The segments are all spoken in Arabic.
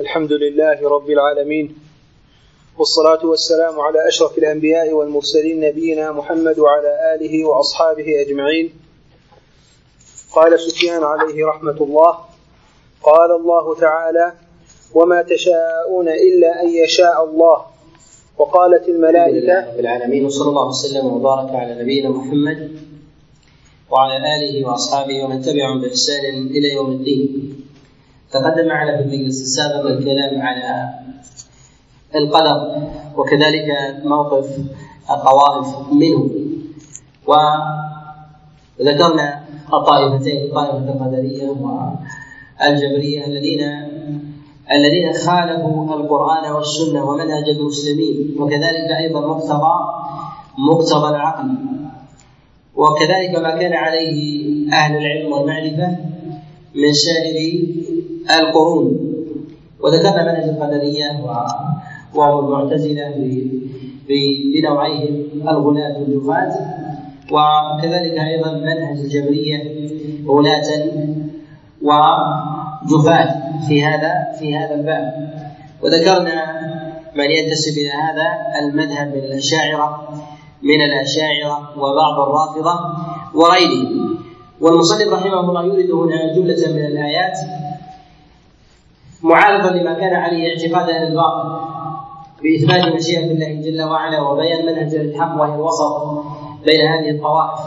الحمد لله رب العالمين والصلاة والسلام على أشرف الأنبياء والمرسلين نبينا محمد وعلى آله وأصحابه أجمعين. قال سفيان عليه رحمة الله قال الله تعالى وما تشاءون إلا أن يشاء الله وقالت الملائكة رب العالمين وصلى الله وسلم وبارك على نبينا محمد وعلى آله وأصحابه ومن تبعهم بإحسان إلى يوم الدين. تقدم معنا في المجلس السابق الكلام على القدر وكذلك موقف الطوائف منه. وذكرنا الطائفتين الطائفة القدرية والجبرية الذين الذين خالفوا القرآن والسنة ومنهج المسلمين وكذلك أيضا مقتضى مقتضى العقل. وكذلك ما كان عليه أهل العلم والمعرفة من سائر القرون. وذكرنا منهج القدرية وهم المعتزلة بنوعيهم الغلاة والجفاة وكذلك أيضا منهج الجبرية غلاة وجفاة في هذا في هذا الباب. وذكرنا من ينتسب إلى هذا المذهب من الأشاعرة من الأشاعرة وبعض الرافضة وغيرهم والمصنف رحمه الله يورد هنا جملة من الآيات معارضا لما كان عليه اعتقاد أهل الباطل بإثبات مشيئة الله جل وعلا وبيان منهج الحق وهي الوسط بين هذه الطوائف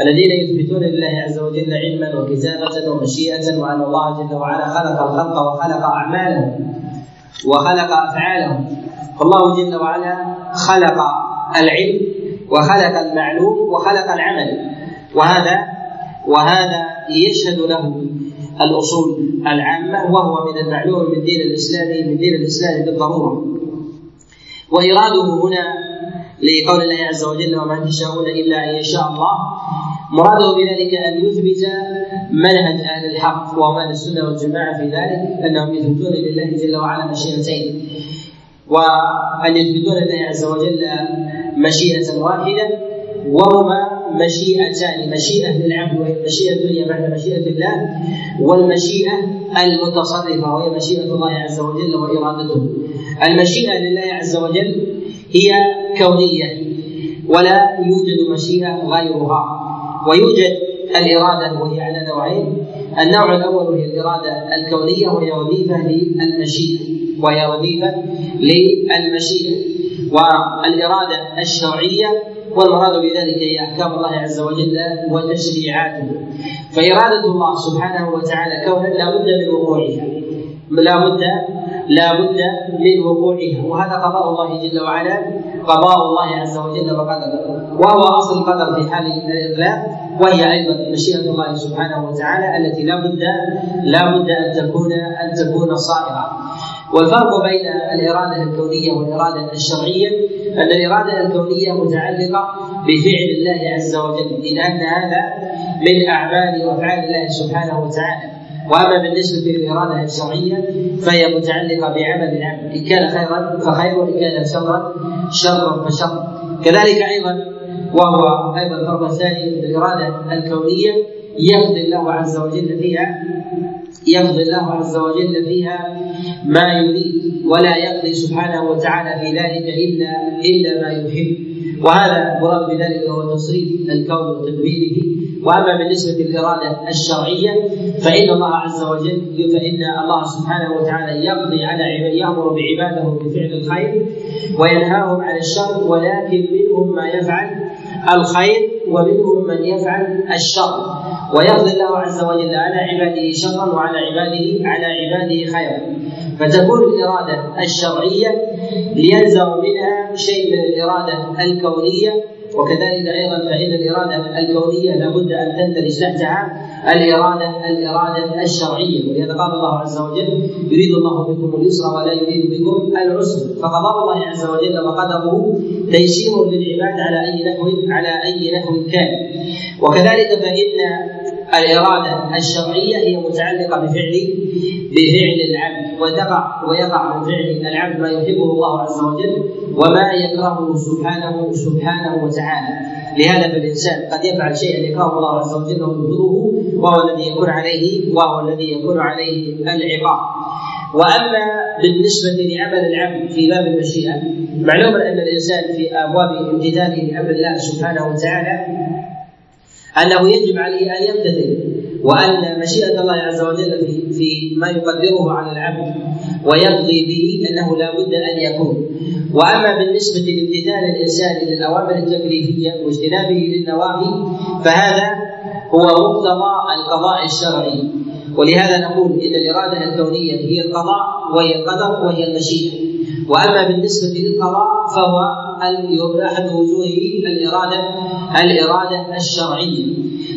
الذين يثبتون لله عز وجل علما وكتابة ومشيئة وأن الله جل وعلا خلق الخلق وخلق أعمالهم وخلق أفعالهم. فالله جل وعلا خلق العلم وخلق المعلوم وخلق العمل. وهذا وهذا يشهد له الأصول العامة وهو من المعلوم من دين الإسلام من دين الإسلام بالضرورة. وإراده هنا لقول الله عز وجل وما تشاءون إلا أن يشاء الله مراده بذلك أن يثبت منهج أهل الحق أهل السنة والجماعة في ذلك أنهم يثبتون لله جل وعلا مشيئتين وأن يثبتون لله عز وجل مشيئة واحدة وهما مشيئتان مشيئة للعبد وهي المشيئه الدنيا بعد مشيئة الله والمشيئة المتصرفة وهي مشيئة الله عز وجل وإرادته. المشيئة لله عز وجل هي كونية ولا يوجد مشيئة غيرها ويوجد الإرادة وهي على نوعين. النوع الأول هي الإرادة الكونية وهي وظيفة للمشيئة وهي وظيفة للمشيئة والإرادة الشرعية والمراد بذلك هي أحكام الله عز وجل وتشريعاته. فإرادة الله سبحانه وتعالى كونا لا بد من وقوعها. لا بد لا بد من وقوعها. وهذا قضاء الله جل وعلا قضاء الله عز وجل وقدره وهو أصل القدر في حال الاطلاق وهي أيضا مشيئة الله سبحانه وتعالى التي لا بد لا بد أن تكون أن تكون صائره والفرق بين الإرادة الكونية والإرادة الشرعية أن الإرادة الكونية متعلقة بفعل الله عز وجل اذ أن هذا من أعمال وأفعال الله سبحانه وتعالى. وأما بالنسبة للاراده الشرعية فهي متعلقة بعمل العبد. إن كان خيرا فخير وإن كان شرا شرا فشر كذلك أيضا وهو أيضا الفرق الثاني الإرادة الكونية يقضي الله عز وجل فيها يقضي الله عز وجل فيها ما يريد ولا يقضي سبحانه وتعالى في ذلك إلا إلا ما يحب. وهذا المراد بذلك هو تصريف الكون وتدبيره وأما بالنسبة للإرادة الشرعية فإن الله عز وجل فإن الله سبحانه وتعالى يقضي على عباده يأمر بعباده بفعل الخير وينهاهم عن الشر ولكن منهم ما يفعل الخير ومنهم من يفعل الشر. ويقضي الله عز وجل على عباده شرا وعلى عباده على عباده خيرا. فتكون الإرادة الشرعية ليلزم منها شيء من الإرادة الكونية وكذلك أيضا فإن الإرادة الكونية لابد أن تندرج تحتها الإرادة الإرادة الشرعية. ولهذا قال الله عز وجل يريد الله بكم اليسر ولا يريد بكم العسر فقضاء الله عز وجل وقدره تيسير للعباد على أي نحو على أي نحو كان. وكذلك فإن الإرادة الشرعية هي متعلقة بفعل بفعل العبد وتقع ويقع من فعل العبد ما يحبه الله عز وجل وما يكرهه سبحانه سبحانه وتعالى. لهذا فالإنسان قد يفعل شيئا يكرهه الله عز وجل ويبغضه وهو الذي يكون عليه وهو الذي يكون عليه العقاب. وأما بالنسبة لعمل العبد في باب المشيئة معلوم أن الإنسان في أبواب امتثاله لأمر الله سبحانه وتعالى أنه يجب عليه أن يمتثل وأن مشيئة الله عز وجل في في ما يقدره على العبد ويقضي به أنه لا بد أن يكون. وأما بالنسبة لامتثال الإنسان للأوامر التكليفية واجتنابه للنواهي فهذا هو مقتضى القضاء الشرعي. ولهذا نقول إن الإرادة الكونية هي القضاء وهي القدر وهي المشيئة. وأما بالنسبة للقضاء فهو أحد وجوه الإرادة الإرادة الشرعية.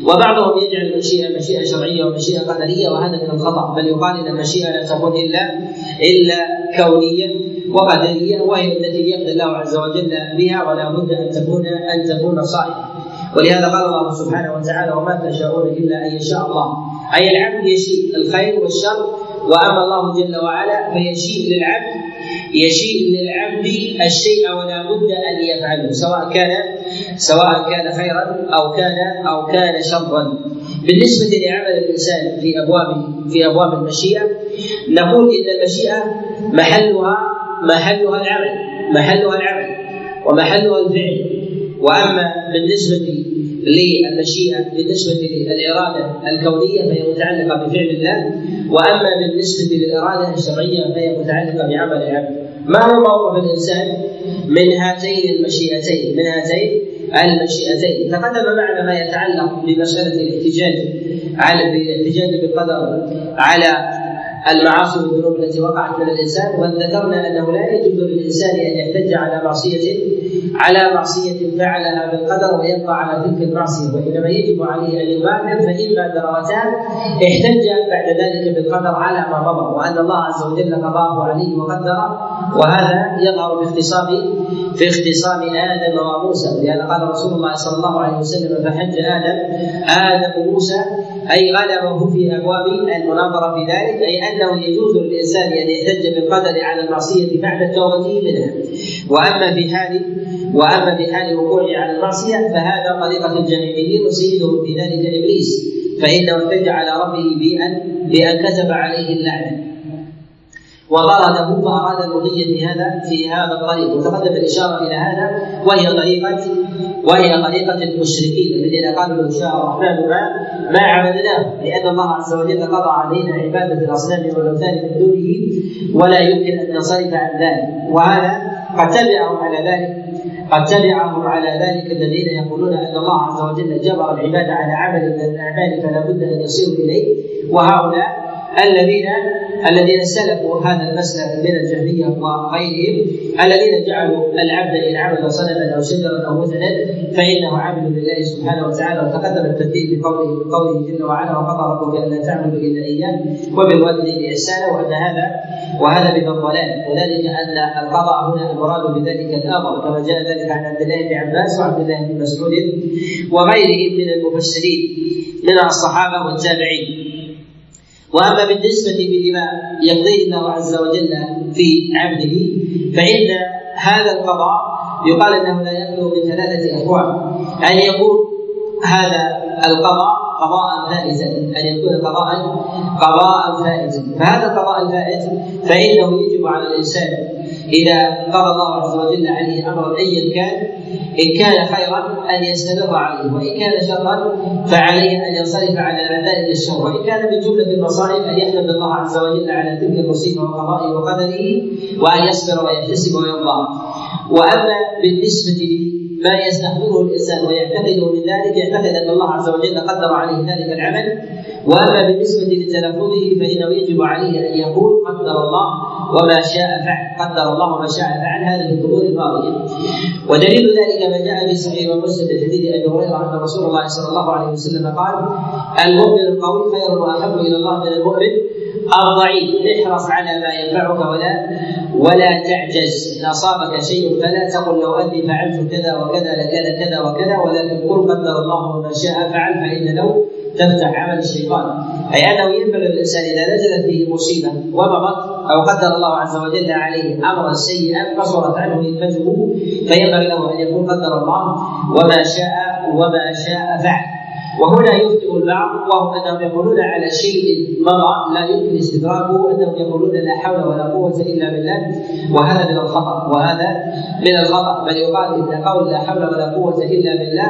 وبعضهم يجعل المشيئه مشيئة شرعية ومشيئة قدرية وهذا من الخطأ. بل يقال إن المشيئة لا تكون إلا إلا كونية وقدرية وهي التي يقضي الله عز وجل بها ولا بد أن تكون أن تكون صائمة. ولهذا قال الله سبحانه وتعالى وما تشاءون إلا أن يشاء الله. أي العبد يشيء الخير والشر واما الله جل وعلا فيشيء للعبد يشيء للعبد الشيء ولا بد أن يفعله سواء كان سواء كان خيرا أو كان أو كان شرا. بالنسبة لعمل الإنسان في ابواب في أبواب المشيئة نقول إن المشيئة محلها محلها العمل محلها العمل ومحلها الفعل. وأما بالنسبة للمشيئة بالنسبة للإرادة الكونية فهي متعلقة بفعل الله وأما بالنسبة للإرادة الشرعية فهي متعلقة بعمل العبد. ما هو موقف الإنسان من هاتين المشيئتين؟ من هاتين المشيئتين. تقدم معنا ما يتعلق بمسألة الاحتجاج على الاحتجاج بالقدر على المعاصي والذنوب التي وقعت من الإنسان وذكرنا أنه لا يجوز للإنسان أن يحتج على معصية على معصية فعلها بالقدر ويبقى على تلك المعصية. وإنما يجب عليه أن يبادر فاما درجتان احتج بعد ذلك بالقدر على ما مضى وأن الله عز وجل قضاه عليه وقدر وهذا يظهر في اختصام في اختصام آدم وموسى. لهذا قال رسول الله صلى الله عليه وسلم فحج آدم آدم موسى أي غلبه في أبواب المناظرة في ذلك أي أنه يجوز للإنسان أن يحتج بالقدر على المعصية بعد توبته منها. وأما في حال وأما في حال وقوعه على المعصية فهذا طريقة الجاهليين وسيدهم في ذلك إبليس. فإنه احتج على ربه بان بأن كتب عليه اللعنة. وطرده فاراد المضي في هذا في هذا الطريق. وتقدم الإشارة إلى هذا وهي طريقه وهي طريقة المشركين الذين قالوا لو شاء الرحمن ما ما عبدناه لأن الله عز وجل قضى علينا عبادة الأصنام والاوثان من دونه ولا يمكن أن ننصرف عن ذلك. وهذا قد تبعهم على ذلك. قد تبعهم على ذلك الذين يقولون أن الله عز وجل جبر العباد على عمل من الأعمال فلا بد أن يصيروا إليه. وهؤلاء الذين الذين سلكوا هذا المسلك من الجهمية وغيرهم الذين جعلوا العبد ان عبد صنما أو شجرا أو مثلا فإنه عبد لله سبحانه وتعالى. وتقدم الترتيب بقوله بقوله جل وعلا وقضى ربك ألا تعبدوا إلا إياه وبالوالدين إحسانا. وأن هذا وهذا من الضلال. وذلك أن القضاء هنا المراد بذلك الأمر كما جاء ذلك عن عبد الله بن عباس وعبد الله بن مسعود وغيرهم من المفسرين من الصحابة والتابعين. وأما بالنسبة لما يقضيه الله عز وجل في عبده فإن هذا القضاء يقال إنه لا يخلو من ثلاثة احوال أن يكون هذا القضاء قضاء فائزا أن يكون قضاء قضاء فائزا. فهذا القضاء الفائز فإنه يجب على الإنسان إذا قضى الله عز وجل عليه أمرا أيا كان إن كان خيرا أن يستمر عليه وإن كان شرا فعليه أن ينصرف على ذلك الشر. وإن كان من جملة المصائب أن يحمد الله عز وجل على تلك المصيبة وقضائه وقدره وأن يصبر ويحتسب ويرضى. وأما بالنسبة ما يستحضره الإنسان ويعتقد من ذلك يعتقد أن الله عز وجل قدر عليه ذلك العمل. وأما بالنسبة لتلفظه فإنه يجب عليه أن يقول قدر الله وما شاء فعل قدر الله وما شاء فعل. في الأمور الماضية. ودليل ذلك ما جاء في صحيح ومسلم من حديث أبي هريرة أن رسول الله صلى الله عليه وسلم قال المؤمن القوي خير وأحب إلى الله من المؤمن الضعيف. احرص على ما ينفعك ولا ولا تعجز. إن أصابك شيء فلا تقل لو أني فعلت كذا وكذا لكان كذا وكذا. ولكن قل قدر الله ما شاء فعل فإن لو تفتح عمل الشيطان. أي أنه ينبغي للإنسان إذا نزلت به مصيبة ومضت أو قدر الله عز وجل عليه أمرا سيئا قصرت عنه نعمته فينبغي له أن يقول قدر الله وما شاء وما شاء فعل. وهنا يخطئ البعض وهم أنهم يقولون على شيء مضى لا يمكن استدراكه انهم يقولون لا حول ولا قوة إلا بالله. وهذا من الخطأ وهذا من الخطأ. بل يقال إن قول لا حول ولا قوة إلا بالله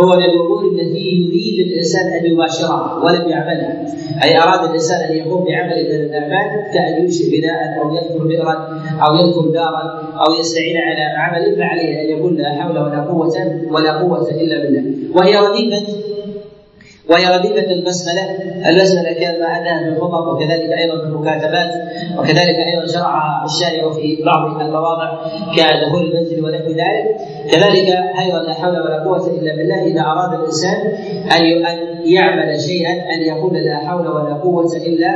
هو من الأمور التي يريد الإنسان أن يباشرها ولم يعملها. أي أراد الإنسان أن يقوم بعمل من الأعمال كأن ينشئ بناء أو يذكر بئرا أو يذكر دارا أو يستعين على عمل فعليه أن يقول لا حول ولا قوة ولا قوة إلا بالله. وهي رديفة وهي رديفة البسملة، البسملة كان ما أداها في الخطب وكذلك أيضا في المكاتبات وكذلك أيضا شرعها الشارع في بعض المواضع كدخول المنزل ونحو ذلك، كذلك أيضا لا حول ولا قوة إلا بالله إذا أراد الإنسان أن أن يعمل شيئا أن يقول لا حول ولا قوة إلا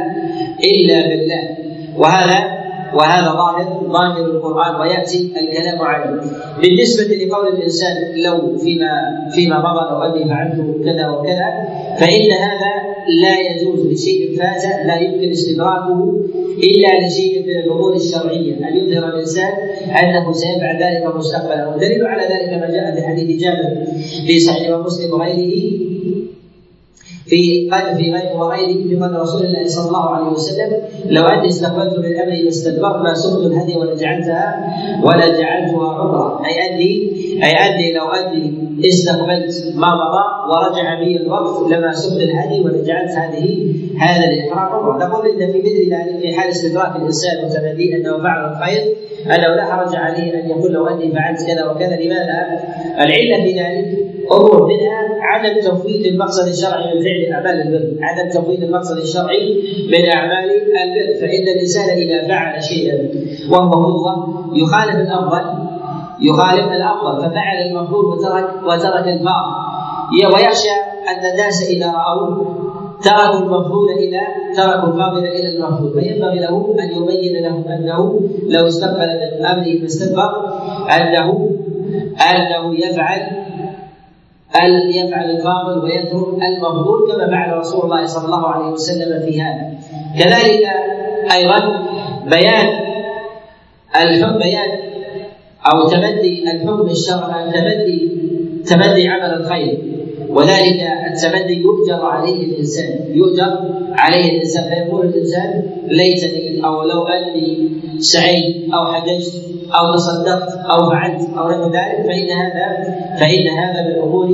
إلا بالله، وهذا وهذا ظاهر ظاهر القرآن ويأتي الكلام عليه. بالنسبة لقول الإنسان لو فيما فيما مضى لو أني فعلت كذا وكذا فإن هذا لا يجوز لشيء فات لا يمكن استدراكه إلا لشيء من الأمور الشرعية. أن يظهر الإنسان أنه سيفعل ذلك مستقبلا. والدليل على ذلك ما جاء في حديث جابر في صحيح ومسلم وغيره في في غير وغيره قول رسول الله صلى الله عليه وسلم. لو أني استقبلت من امري ما استدبرت ما سقت الهدي ولا جعلتها ولا جعلتها عمرة. أي اني أي أني لو أني استقبلت ما مضى ورجع بي الوقت لما سقت الهدي ولا جعلت هذه هذا الاحرام عمرة. نقول إن في مثل ذلك في حال استدراك الإنسان وتمنيه أنه فعل الخير أنه لا حرج عليه أن يقول لو أني فعلت كذا وكذا لماذا؟ العلة في ذلك امور منها عدم تفويت المقصد الشرعي من فعل أعمال البر، عدم تفويت المقصد الشرعي من أعمال البر، فإن الإنسان إذا فعل شيئا وهو قدوه يخالف الافضل يخالف الافضل ففعل المفروض وترك وترك الباطل. ويخشى أن الناس إذا رأوه تركوا المفضول إلى تركوا الفاضل إلى المفضول فينبغي له أن يبين له أنه لو استقبل من أمره ما استدبر انه أنه يفعل أن يفعل الفاضل ويترك المفضول كما فعل رسول الله صلى الله عليه وسلم في هذا. كذلك أيضا بيان الحكم بيان أو تبدي الحكم الشرعي تبدي تبدي عمل الخير. وذلك التبدي يؤجر عليه الإنسان. يؤجر عليه الإنسان. فيقول الإنسان ليتني أو لو أني سعيت أو حججت أو تصدقت أو فعلت أو نحو ذلك فإن هذا فإن هذا من امور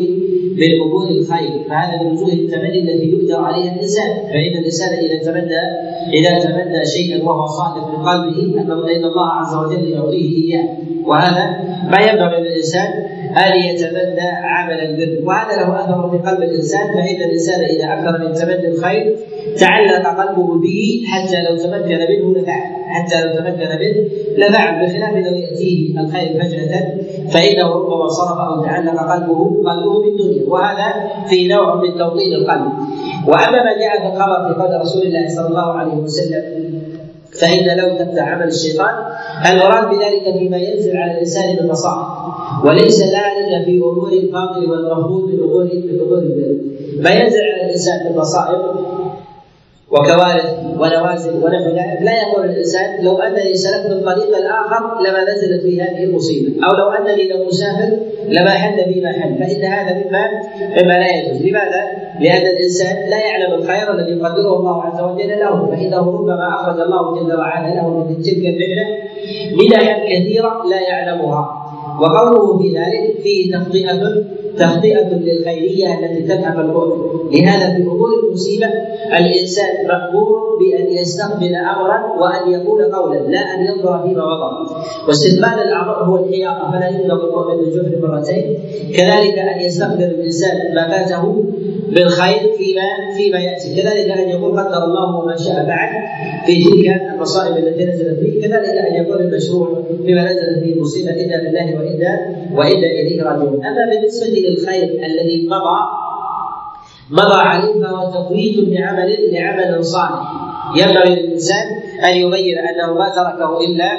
من امور الخير. فهذا من وجوه التمني التي يؤجر عليها الإنسان. فإن الإنسان إذا تمنى إذا تمنى شيئا وهو صادق من قلبه فإن الله عز وجل يعطيه إياه. وهذا ما ينبغي للإنسان أن يتمنى عمل البر. وهذا له أثر في قلب الإنسان. فإن الإنسان إذا أكثر من تمني الخير تعلق قلبه به حتى لو تمكن منه لفعل حتى لو تمكن منه لفعل بخلاف لو يأتيه الخير فجأة فإنه ربما صرف أو تعلق قلبه قلبه بالدنيا وهذا في نوع من توطين القلب. وأما ما جاء في الخبر في قول رسول الله صلى الله عليه وسلم فإن لو تفتح عمل الشيطان المراد بذلك فيما ينزل على الإنسان من مصائب وليس ذلك في أمور الفاضل والمفروض أمور البر. ما ينزل على الإنسان من مصائب وكوارث ونوازل ونحو ذلك. لا يقول الإنسان لو أنني سلكت الطريق الآخر لما نزلت في هذه المصيبة أو لو أنني لم أسافر لما حل بي ما حل. فإن هذا مما مما لا يجوز. لماذا؟ لأن الإنسان لا يعلم الخير الذي يقدره الله عز وجل له. فإنه ربما أخرج الله جل وعلا له من تلك النعمه منحا كثيرة لا يعلمها. وقوله في ذلك فيه تخطئه تخطئة للخيرية التي تذهب البعد لهذا في أمور المصيبة الإنسان مأمور بأن يستقبل أمرا وأن يقول قولا لا أن ينظر فيما وضع واستقبال الأمر هو الحياطة فلا يطلق المؤمن الجهل مرتين. كذلك أن يستقبل الإنسان ما فاته بالخير فيما فيما يأتي. كذلك أن يقول قدر الله وما شاء فعل في تلك المصائب التي نزلت فيه كذلك أن يقول المشروع فيما نزلت فيه المصيبة إنا لله وإنا وأنا إليه راجعون. أما بالنسبة للخير الذي مضى مضى عليه فهو تفويت لعمل لعمل صالح. ينبغي للإنسان أن يبين أنه ما تركه الا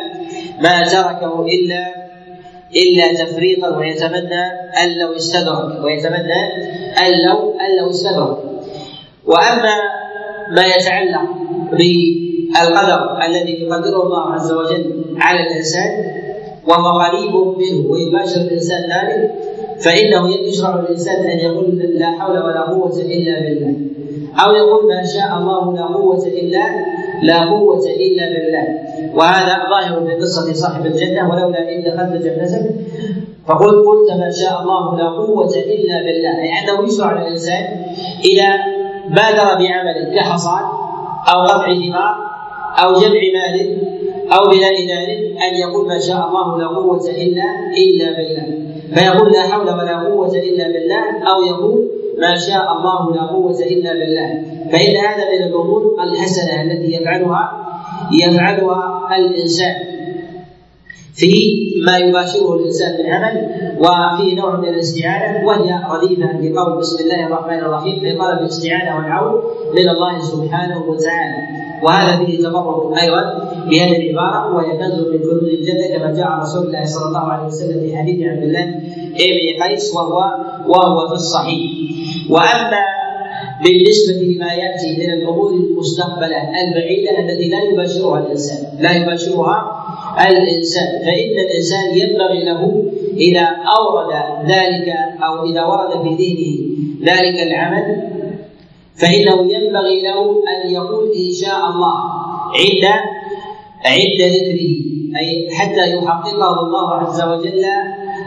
ما تركه الا إلا تفريطا ويتمنى أن لو استدرك. ويتمنى أن لو أن لو استدرك. وأما ما يتعلق بالقدر الذي يقدره الله عز وجل على الإنسان وهو قريب منه ويباشر الإنسان ذلك فإنه يشرع الانسان أن يقول لا حول ولا قوة إلا بالله. أو يقول ما شاء الله لا قوة إلا لا قوة إلا بالله. وهذا ظاهر في قصة صاحب الجنة ولولا إن دخلت جنتك فقل قلت ما شاء الله لا قوة إلا بالله. أي أنه يشرع الانسان إذا بادر بعمل كحصاد أو قطع ثمار أو جمع مال أو بناء ذلك أن يقول ما شاء الله لا قوة إلا إلا بالله. فيقول لا حول ولا قوة إلا بالله أو يقول ما شاء الله لا قوة إلا بالله. فإن هذا من الأمور الحسنة التي يفعلها يفعلها الإنسان في ما يباشره الإنسان من عمل وفيه نوع من الاستعانة وهي رديفة لقول بسم الله الرحمن الرحيم في طلب الاستعانة والعون من الله سبحانه وتعالى. وهذا فيه تبرك أيضا بهذه العبارة وهي كنز من كنوز الجنه كما جاء رسول الله صلى الله عليه وسلم في حديث عبد الله ابن قيس وهو وهو في الصحيح. وأما بالنسبة لما يأتي من الأمور المستقبلة البعيدة التي لا يباشرها الإنسان. لا يباشرها الإنسان. فإن الإنسان ينبغي له إذا أورد ذلك أو إذا ورد في ذهنه ذلك العمل فإنه ينبغي له أن يقول إن شاء الله عند عند ذكره. أي حتى يحققه الله عز وجل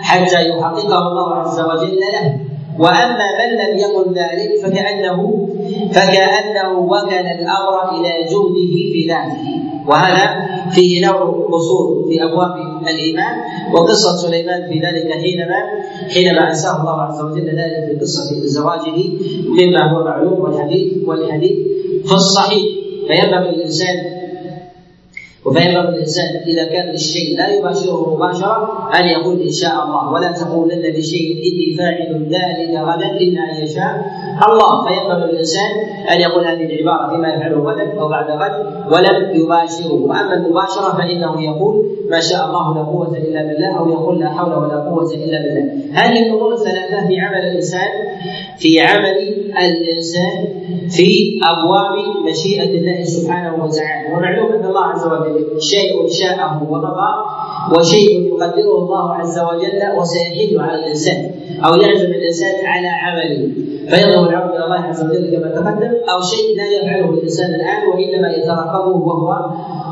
حتى يحققه الله عز وجل له. وأما من لم يقل ذلك فكانه فكأنه وكل الأمر إلى جهده في ذاته. وهذا فيه نوع قصور في أبواب الإيمان وقصة سليمان في ذلك حينما حينما أنساه الله عز وجل ذلك في قصة زواجه مما هو معلوم والحديث والحديث في الصحيح. فينبغي الانسان وفينبغي الإنسان إذا كان الشيء لا يباشره مباشرة أن يقول إن شاء الله. ولا تقولن لشيء إني فاعل ذلك غدا إلا أن يشاء الله. فينبغي الانسان أن يقول هذه العبارة فيما يفعله غدا أو بعد غد ولم يباشره. وأما المباشرة فإنه يقول ما شاء الله لا قوة إلا بالله أو يقول لا حول ولا قوة إلا بالله. هذه الأمور الثلاثه في عمل الإنسان في عمل الإنسان في أبواب مشيئة الله سبحانه وتعالى. ومعلوم أن الله عز وجل شيء شاءه ومضى وشيء يقدره الله عز وجل وسيحل على الإنسان أو يعزم الإنسان على عمله. فيطلب العون من الله عز وجل كما تقدم أو شيء لا يفعله الإنسان الآن وإنما يترقبه وهو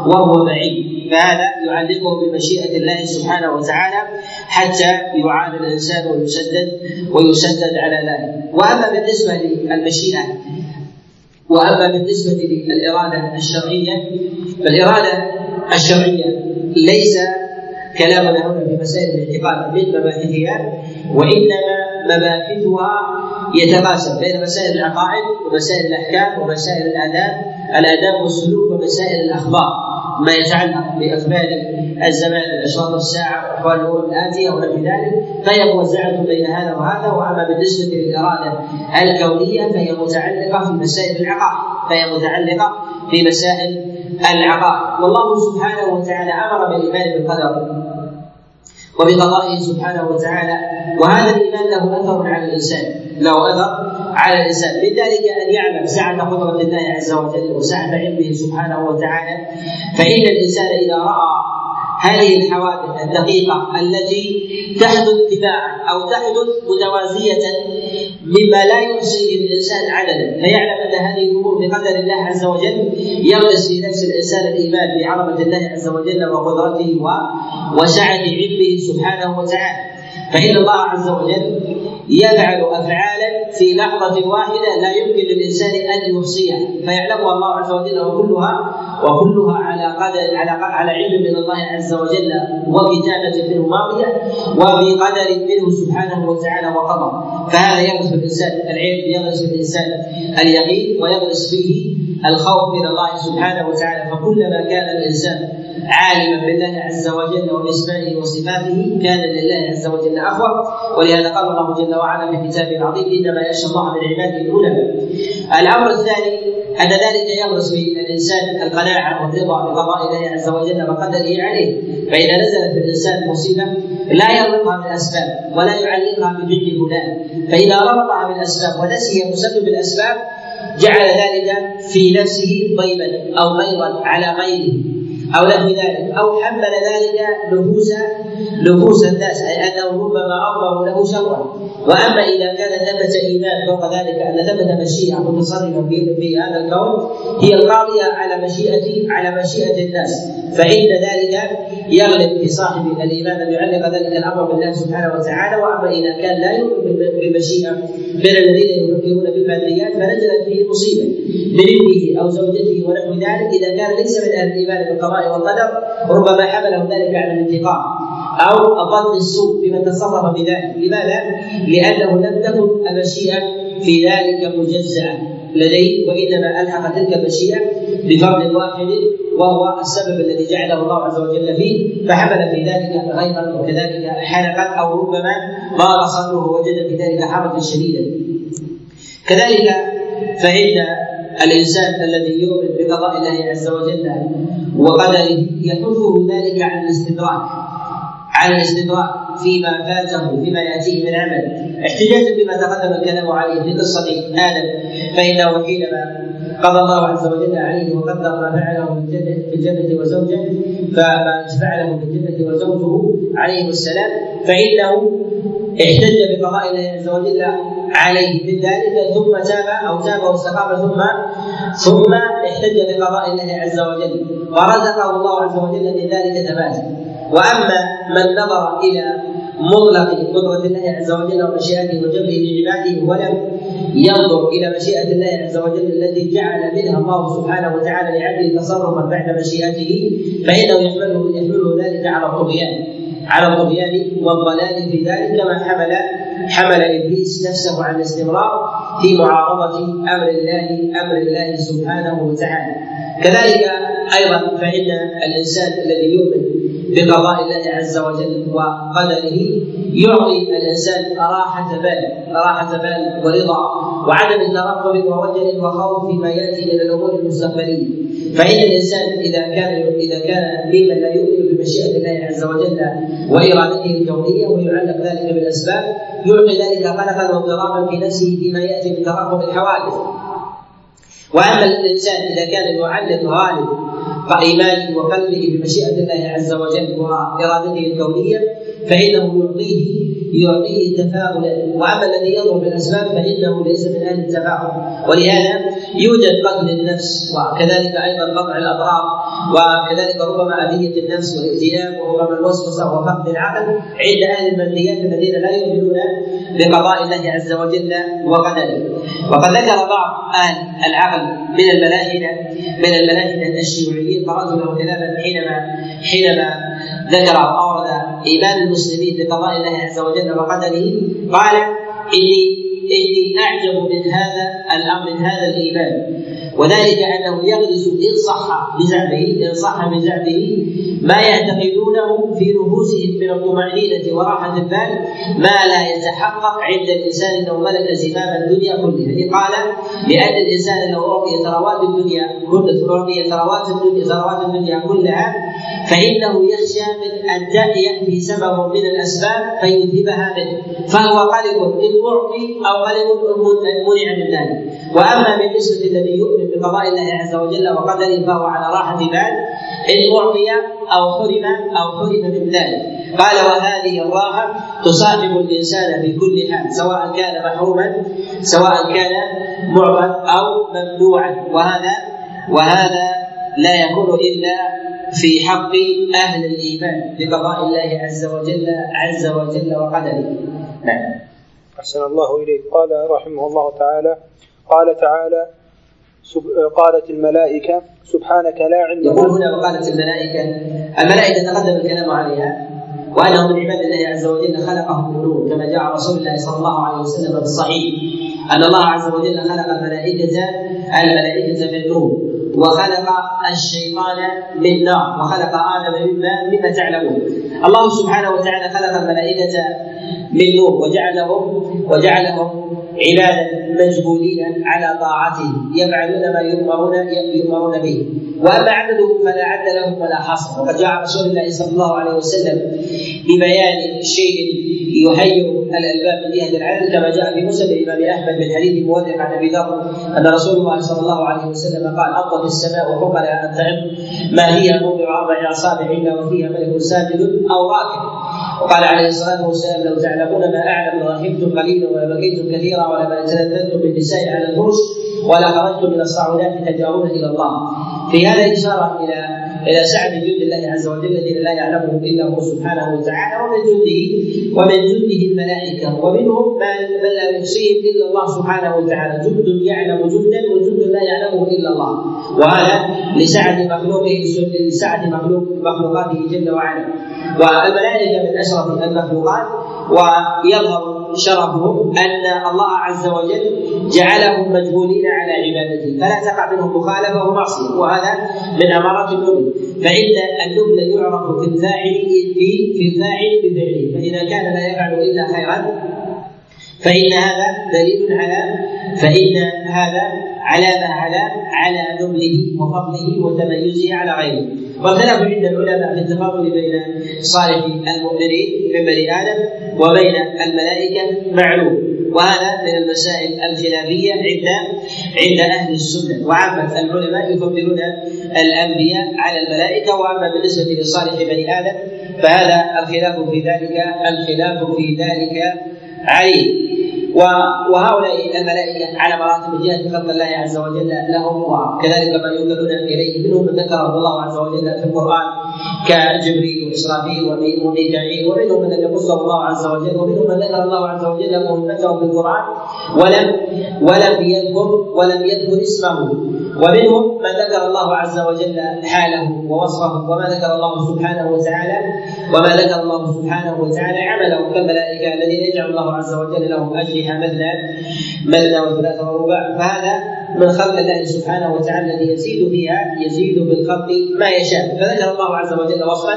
وهو بعيد. فهذا يعلقه بمشيئة الله سبحانه وتعالى حتى يعان الإنسان ويسدد ويسدد على ذلك. وأما بالنسبة للمشيئة وأما بالنسبة للإرادة الشرعية فالإرادة الشرعية. ليس كلامنا هنا في مسائل الاعتقاد من مباحثها وإنما مباحثها يتقاسم بين مسائل العقائد ومسائل الأحكام ومسائل الآداب الآداب والسلوك ومسائل الأخبار. ما يتعلق باخبار الزمان اشراط الساعة وأحوال الامم الآتية ونحو ذلك فهي موزعة بين هذا وهذا وأما بالنسبة للإرادة الكونية فهي متعلقة في مسائل العقائد فهي متعلقة في مسائل العقائد والله سبحانه وتعالى أمر بالإيمان بالقدر وبقضائه سبحانه وتعالى وهذا الإيمان له أثر على الإنسان له أثر على الإنسان. من ذلك أن يعلم سعة قدرة الله عز وجل وسعة علمه سبحانه وتعالى فإن الإنسان إذا رأى هذه الحوادث الدقيقة التي تحدث تباعا أو تحدث متوازية مما لا يحصيه الإنسان عددا. فيعلم أن هذه الأمور بقدر الله عز وجل يغرس في نفس الإنسان الإيمان بعظمة الله عز وجل وقدرته وسعة علمه سبحانه وتعالى. فإن الله عز وجل يفعل افعالا في لحظة واحدة لا يمكن للإنسان أن يحصيها. فيعلمها الله عز وجل وكلها وكلها على قدر على على علم من الله عز وجل وكتابة منه ماضية وبقدر منه سبحانه وتعالى وقضى فهذا يغرس الإنسان العلم يغرس الإنسان اليقين ويغرس فيه الخوف من الله سبحانه وتعالى. فكلما كان الإنسان عالما بالله عز وجل وباسمائه وصفاته كان لله عز وجل اخوف ولهذا قال الله جل وعلا في كتابه العظيم إنما يخشى الله من عباده العلماء. الأمر الثاني أن ذلك يغرس في الإنسان القناعة والرضا بقضاء الله عز وجل وقدره عليه. فإذا نزلت في الانسان مصيبة لا يربطها بالاسباب ولا يعلقها بفعل فلان. فإذا ربطها بالأسباب ونسي مسبب الأسباب جعل ذلك في نفسه ضيبا أو غيظا على غيره. أو نحو ذلك أو حمل ذلك نفوس نفوس الناس أي أنه ربما اضمر له شرا وأما إذا كان ثمه إيمان فوق ذلك أن ثمه مشيئة متصرفه في, هذا الكون هي القاضية على مشيئه على مشيئة الناس. فإن ذلك يغلب في صاحب الإيمان أن يعلق ذلك الأمر بالله سبحانه وتعالى. وأما إذا كان لا يؤمن بالمشيئه من الذين يفكرون بالماديات فنزلت فيه مصيبة من ابنه أو زوجته ونحو ذلك. إذا كان ليس من أهل الإيمان بالقضاء والقدر ربما حمله ذلك على الانتقام أو ظن السوء بمن تصرف بذلك لماذا؟ لأنه لم تكن المشيئه في ذلك مجزأة لديه وإنما ألحق تلك المشيئة بفرد واحد وهو السبب الذي جعله الله عز وجل فيه فحمل في ذلك غيظا وكذلك حلقا أو ربما ضاق صدره ووجد في ذلك حرجا شديدا كذلك فإن الإنسان الذي يؤمن بقضاء الله عز وجل وقدره يحثه ذلك على الاستدراك على الاستدراك فيما فاته فيما يأتيه من عمل. احتجاجا بما تقدم الكلام عليه في قصة آدم فإنه حينما قضى الله عز وجل عليه وقدر ما فعله في الجنة وزوجه فما فعله في الجنه وزوجه عليه السلام فإنه احتج بقضاء الله عز وجل عليه. من ذلك ثم تاب أو تاب واستقام ثم ثم احتج بقضاء الله عز وجل. ورزقه الله عز وجل من ذلك ثباتا وأما من نظر إلى مطلق قدرة الله عز وجل ومشيئته وجبره لعباده ولم ينظر إلى مشيئة الله عز وجل التي جعل منها الله سبحانه وتعالى لعبده تصرفا بعد مشيئته فإنه يحمله يحمله ذلك على الطغيان على الطغيان والضلال في ذلك كما حمل حمل إبليس نفسه على الاستمرار في معارضة أمر الله أمر الله سبحانه وتعالى. كذلك أيضا فإن الإنسان الذي يؤمن بقضاء الله عز وجل وقدره يعطي الإنسان راحة بال راحة بال ورضا وعدم ترقب ووجل وخوف فيما يأتي من الأمور المستقبلية. فإن الإنسان إذا كان إذا كان ممن لا يؤمن بمشيئة الله عز وجل وإرادته الكونية ويعلق ذلك بالأسباب يعطي ذلك قلقا واضطرابا في نفسه فيما يأتي من ترقب الحوادث. واما الإنسان إذا كان يعلق غالب ايمانه وقلبه بمشيئة الله عز وجل وإرادته الكونية فإنه يعطيه يعطيه تفاؤلا. وأما الذي يضر بالأسباب فإنه ليس من أهل التفاؤل. ولهذا يوجد قتل النفس وكذلك أيضا قطع الاضرار وكذلك ربما أذية النفس والاكتئاب وربما الوسوسة وفقد العقل عند أهل الماديات الذين لا يؤمنون بقضاء الله عز وجل وقدره. وقد ذكر بعض أهل العقل من الملاحده من الملاحدة الشيوعيين قرأت له كلاما حينما حينما ذكر اورد إيمان المسلمين بقضاء الله عز وجل وقدره قال اني إني أعجب من هذا الأمر من هذا الإيمان. وذلك أنه يغرس إن صح بزعمه إن صح بزعمه ما يعتقدونه في نفوسهم من الطمأنينة وراحة البال ما لا يتحقق عند الإنسان أنه ملك زمام الدنيا كلها. قال لأن الإنسان لو أعطي ثروات الدنيا أعطي ثروات الدنيا ثروات الدنيا كلها فإنه يخشى من أن يأتي سبب من الأسباب فيذهبها منه. فهو قلق إن أعطي أو قلق منع من ذلك. وأما بالنسبة الذي يؤمن بقضاء الله عز وجل وقدره فهو على راحة بال إن أعطي أو حرم أو حرم من ذلك. قال وهذه الراحة تصاحب الإنسان في كل حال سواء كان محروما سواء كان معطى أو ممنوعا. وهذا وهذا لا يكون إلا في حق أهل الإيمان بقضاء الله عز وجل عز وجل وقدره. نعم. أحسن الله إليك. قال رحمه الله تعالى قال تعالى قالت الملائكة سبحانك لا علم يقول هنا وقالت الملائكة الملائكة تقدم الكلام عليها. وأنه من عباد الله عز وجل خلقهم من نور كما جاء رسول الله صلى الله عليه وسلم في الصحيح. أن الله عز وجل خلق الملائكة الملائكة من نور وخلق الشيطان من نار وخلق آدم مما مما تعلمون. الله سبحانه وتعالى خلق الملائكة من نور وجعلهم وجعلهم عبادا مجبولين على طاعته يفعلون ما يؤمرون يؤمرون به. وأما عبده فلا عد لهم ولا حصر. وقد جاء رسول الله صلى الله عليه وسلم ببيان شيء يهيئ الألباب من جهه العدل كما جاء في مسند الإمام أحمد حديث مورق عن أبي ذر أن رسول الله صلى الله عليه وسلم قال اطت السماء وحق لها أن تعم ما هي موضع أربع اصابع الا وفيها ملك ساجد أو راكب؟ وقال عليه الصلاة والسلام لو تعلمون ما أعلم لرحمتم قليلا ولبقيتم كثيرا ولما تلذذتم بالنساء على الفرش ولا خرجتم من الصعودات تجارون إلى الله. في هذا إشارة إلى إلى سعه جند الله عز وجل الذين لا يعلمه إلا هو سبحانه وتعالى ومن جنده ومن جنده الملائكة ومنهم من لا يحصيهم إلا الله سبحانه وتعالى جند يعلم جندا وجند لا يعلمه إلا الله. وهذا لسعه مخلوقه لسعه مخلوق مخلوقاته جل وعلا. والملائكه من أشرف المخلوقات ويظهر شرفهم أن الله عز وجل جعلهم مجبولين على عبادته. فلا تقع منهم مخالفة ومعصية. وهذا من أمارات النبل. فإن النبل يعرف في الفاعل في الفاعل بفعله. فإذا كان لا يفعل إلا خيرا فإن هذا دليل على فإن هذا علامة على على نبله وفضله وتميزه على غيره. واختلفوا عند العلماء في التفاضل بين صالح المؤمنين من بني آدم وبين الملائكة معلوم. وهذا من المسائل الخلافية عند عند أهل السنة. وعامة العلماء يفضلون الأنبياء على الملائكة. وأما بالنسبة لصالح بني آدم فهذا الخلاف في ذلك الخلاف في ذلك عليه. وهؤلاء الملائكة على مراتب جهة خلق الله عز وجل لهم وكذلك ما ينقلون إليه منهم من ذكره الله عز وجل في القرآن. كجبريل وإسرافيل وميكائيل ومنهم من لم يقصه الله عز وجل ومنهم من ذكر الله عز وجل مهمته في القرآن ولم ولم يذكر ولم يذكر اسمه. ومنهم من ذكر الله عز وجل حاله ووصفه وما ذكر الله سبحانه وتعالى وما ذكر الله سبحانه وتعالى عمله. كالملائكة الذين يجعل الله عز وجل لهم اجنحه مثنى مثنى وثلاث ورباع فهذا من خلق الله سبحانه وتعالى الذي يزيد فيها يزيد بالخلق ما يشاء. فذكر الله عز وجل وصفا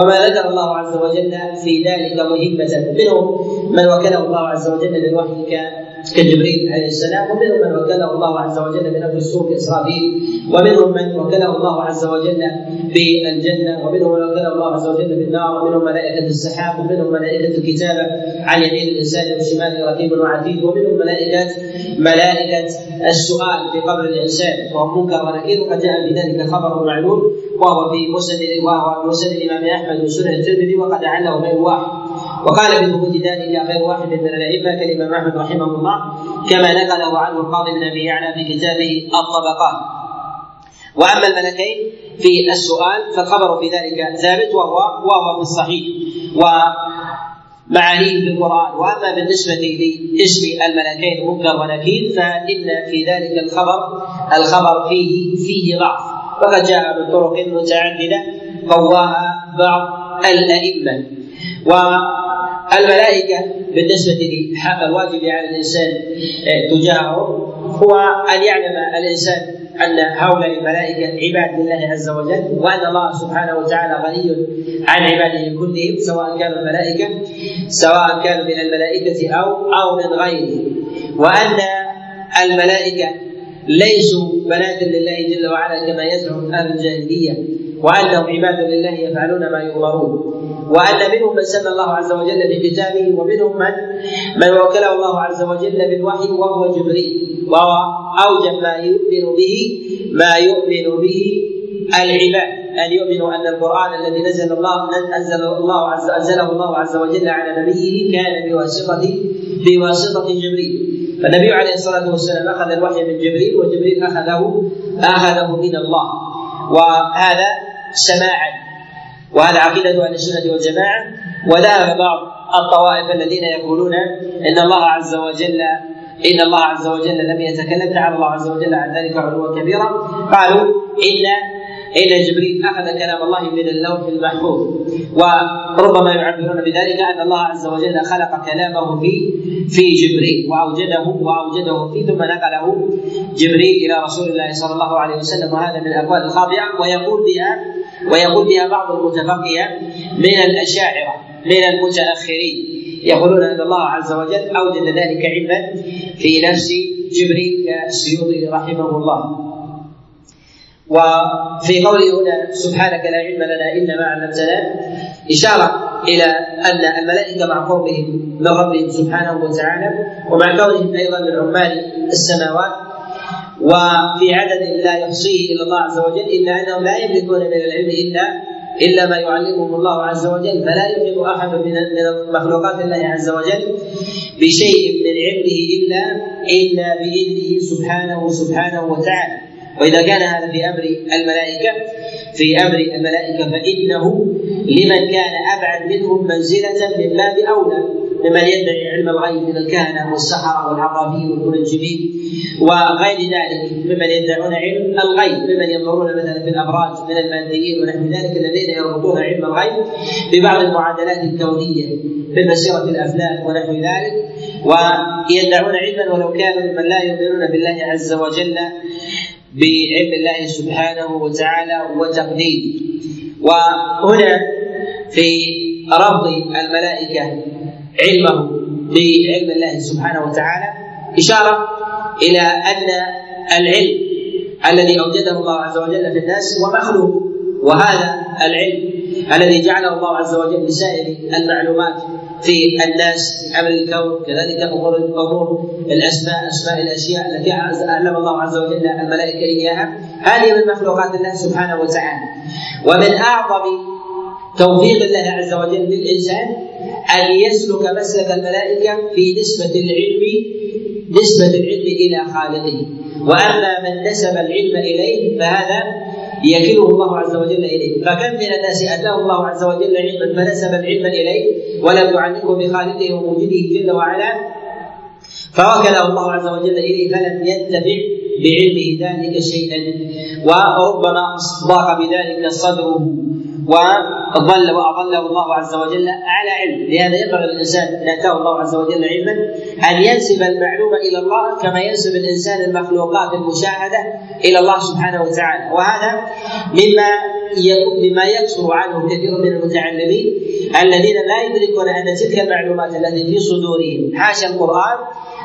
وما ذكر الله عز وجل في ذلك مهمة منهم من وكله الله عز وجل بالوحي كجبريل عليه السلام ومنهم من وكله الله عز وجل بنفس السوق كاسرافيل ومنهم من وكله الله عز وجل بالجنة ومنهم من وكله الله عز وجل بالنار ومنهم ملائكة السحاب ومنهم ملائكة الكتابه عن يمين الإنسان وشماله رقيب وعتيد ومنهم ملائكه ملائكة السؤال في قبر الإنسان وهو منكر ونكير وقد جاء بذلك خبر معلوم وهو في مسند وهو مسند الإمام أحمد وسنن الترمذي وقد عله غير واحد. وقال بثبوت ذلك غير واحد من الأئمة كالامام احمد رحمه الله كما نقله عنه القاضي بن أبي يعلى في كتابه الطبقات. وأما الملكين في السؤال فالخبر في ذلك ثابت وهو وهو في الصحيح. و معانيه في القرآن. وأما بالنسبة لاسم الملكين منكر ونكير فإن في ذلك الخبر الخبر فيه فيه ضعف. وقد جاء من طرق متعددة قواها بعض الأئمة. والملائكة بالنسبة لحق الواجب على الإنسان آه، تجاهه هو أن يعلم الإنسان أن هؤلاء الملائكة عباد لله عز وجل وأن الله سبحانه وتعالى غني عن عباده كلهم سواء كانوا الملائكة سواء كانوا من الملائكة أو أو من غيره وأن الملائكة ليسوا بنات لله جل وعلا كما يزعم أهل الجاهلية. وأنهم عباد لله يفعلون ما يؤمرون. وأن منهم من سمى الله عز وجل بكتابه ومنهم من؟ من وكله الله عز وجل بالوحي وهو جبريل. وهو أوجب ما يؤمن به ما يؤمن به العباد. أن يؤمنوا أن القرآن الذي نزل الله أنزل الله عز أنزله الله عز وجل على نبيه كان بواسطة بواسطة جبريل. فالنبي عليه الصلاة والسلام أخذ الوحي من جبريل وجبريل أخذه أخذه من الله. وهذا سماعا. وهذا عقيدة أهل السنة والجماعة. وذهب بعض الطوائف الذين يقولون إن الله عز وجل إن الله عز وجل لم يتكلم. تعالى الله عز وجل عن ذلك علوا كبيرا. قالوا إن إن جبريل أخذ كلام الله من اللوح المحفوظ. وربما يعبرون بذلك أن الله عز وجل خلق كلامه في في جبريل. وأوجده وأوجده فيه ثم نقله جبريل إلى رسول الله صلى الله عليه وسلم. وهذا من الأقوال الخاطئة. ويقول بها ويقول بها بعض المتفقهة من الأشاعرة من المتأخرين. يقولون أن الله عز وجل أوجد ذلك علما في نفس جبريل كالسيوطي رحمه الله. وفي قوله هنا سبحانك لا علم لنا إلا ما علمتنا إشارة إلى أن الملائكة مع قربهم من ربهم سبحانه وتعالى ومع كونهم أيضا من عمال السماوات وفي عدد لا يحصيه إلا الله عز وجل إلا أنهم لا يملكون من العلم إلا إلا ما يعلمهم الله عز وجل فلا يحيط أحد من من مخلوقات الله عز وجل بشيء من علمه إلا إلا بإذنه سبحانه سبحانه وتعالى. وإذا كان هذا في أمر الملائكة في أمر الملائكة فإنه لمن كان أبعد منهم منزلة من باب أولى. ممن يدعي علم الغيب من الكهنة والسحرة والعرافين والمنجمين وغير ذلك ممن يدعون علم الغيب ممن ينظرون مثلا في الأبراج من الماديين ونحو ذلك الذين يربطون علم الغيب ببعض المعادلات الكونية من مسيرة الافلاك ونحو ذلك ويدعون علما ولو كانوا ممن لا يؤمنون بالله عز وجل بعلم الله سبحانه وتعالى وتقديره. وهنا في رفض الملائكة علمه بعلم الله سبحانه وتعالى إشارة إلى أن العلم الذي أوجده الله عز وجل في الناس هو مخلوق وهذا العلم الذي جعله الله عز وجل لسائر المعلومات في الناس في عمل الكون كذلك امور امور الأسماء أسماء الأشياء التي علم الله عز وجل الملائكة إياها. هذه من مخلوقات الله سبحانه وتعالى. ومن أعظم توفيق الله عز وجل للإنسان أن يسلك مسلك الملائكة في نسبة العلم نسبة العلم إلى خالقه. وأما من نسب العلم إليه فهذا يكله الله عز وجل إليه. فكم من الناس أتاه الله عز وجل علما فنسب العلم إليه ولم يعلمه بخالقه وموجوده جل وعلا فوكله الله عز وجل إليه فلم ينتفع بعلمه ذلك شيئا. وربما ضاق بذلك صدره. وضل واضله الله عز وجل على علم، لهذا ينبغي للإنسان ان أتاه الله عز وجل علما أن ينسب المعلومه إلى الله كما ينسب الإنسان المخلوقات المشاهدة إلى الله سبحانه وتعالى، وهذا مما مما يكثر عنه كثير من المتعلمين الذين لا يدركون أن تلك المعلومات التي في صدورهم حاشا القرآن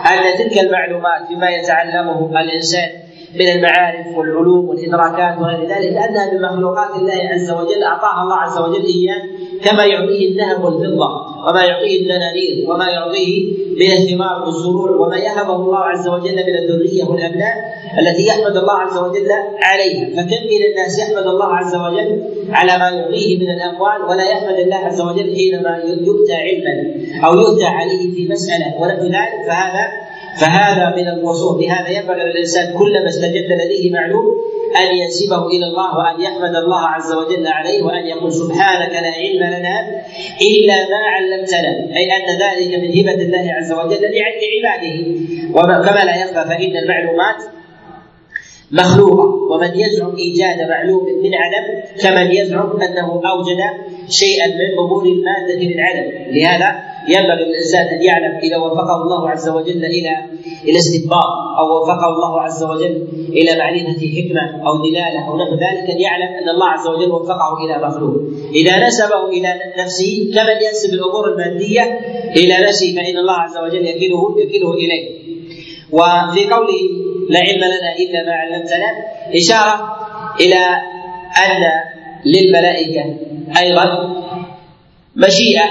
أن تلك المعلومات فيما يتعلمه الإنسان من المعارف والعلوم والإدراكات وغير ذلك انها من مخلوقات الله عز وجل أعطاها الله عز وجل اياه كما يعطيه الذهب والفضة وما يعطيه الدنانير وما يعطيه من الثمار والزروع وما يهبه الله عز وجل من الذرية والأبناء التي يحمد الله عز وجل عليها فكم من الناس يحمد الله عز وجل على ما يعطيه من الأموال ولا يحمد الله عز وجل حينما يؤتى علما أو يؤتى عليه في مسألة ونحو ذلك؟ فهذا فهذا من الوصول. بهذا ينبغي للانسان كلما استجد لديه معلوم أن ينسبه إلى الله وأن يحمد الله عز وجل عليه وأن يقول سبحانك لا علم لنا إلا ما علمتنا. أي أن ذلك من هبة الله عز وجل لعباده. وكما لا يخفى فإن المعلومات مخلوقة. ومن يزعم إيجاد معلوم من عدم كمن يزعم أنه أوجد شيئا من امور المادة من عدم لهذا ينبغي للانسان أن يعلم إذا وفقه الله عز وجل إلى إلى استنباط أو وفقه الله عز وجل إلى معرفة حكمة أو دلالة أو نحو ذلك أن يعلم أن الله عز وجل وفقه إلى مخلوق. إذا نسبه إلى نفسه كمن ينسب الأمور المادية إلى نفسه فإن الله عز وجل يكله يكله إليه. وفي قوله لا علم لنا إلا ما علمتنا إشارة إلى أن للملائكة أيضا مشيئة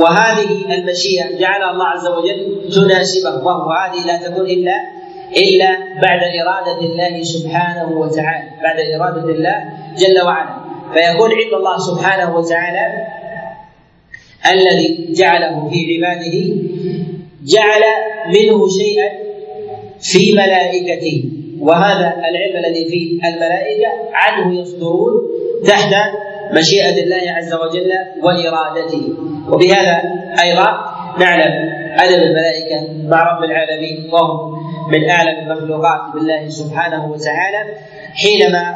وهذه المشيئة جعلها الله عز وجل تناسبه. وهو هذه لا تكون إلا إلا بعد إرادة الله سبحانه وتعالى. بعد إرادة الله جل وعلا. فيكون علم الله سبحانه وتعالى الذي جعله في عباده جعل منه شيئا في ملائكته. وهذا العلم الذي في الملائكة عنه يصدرون تحت مشيئة الله عز وجل وإرادته. وبهذا أيضا نعلم أدب الملائكة مع رب العالمين وهم من أعلم المخلوقات بالله سبحانه وتعالى حينما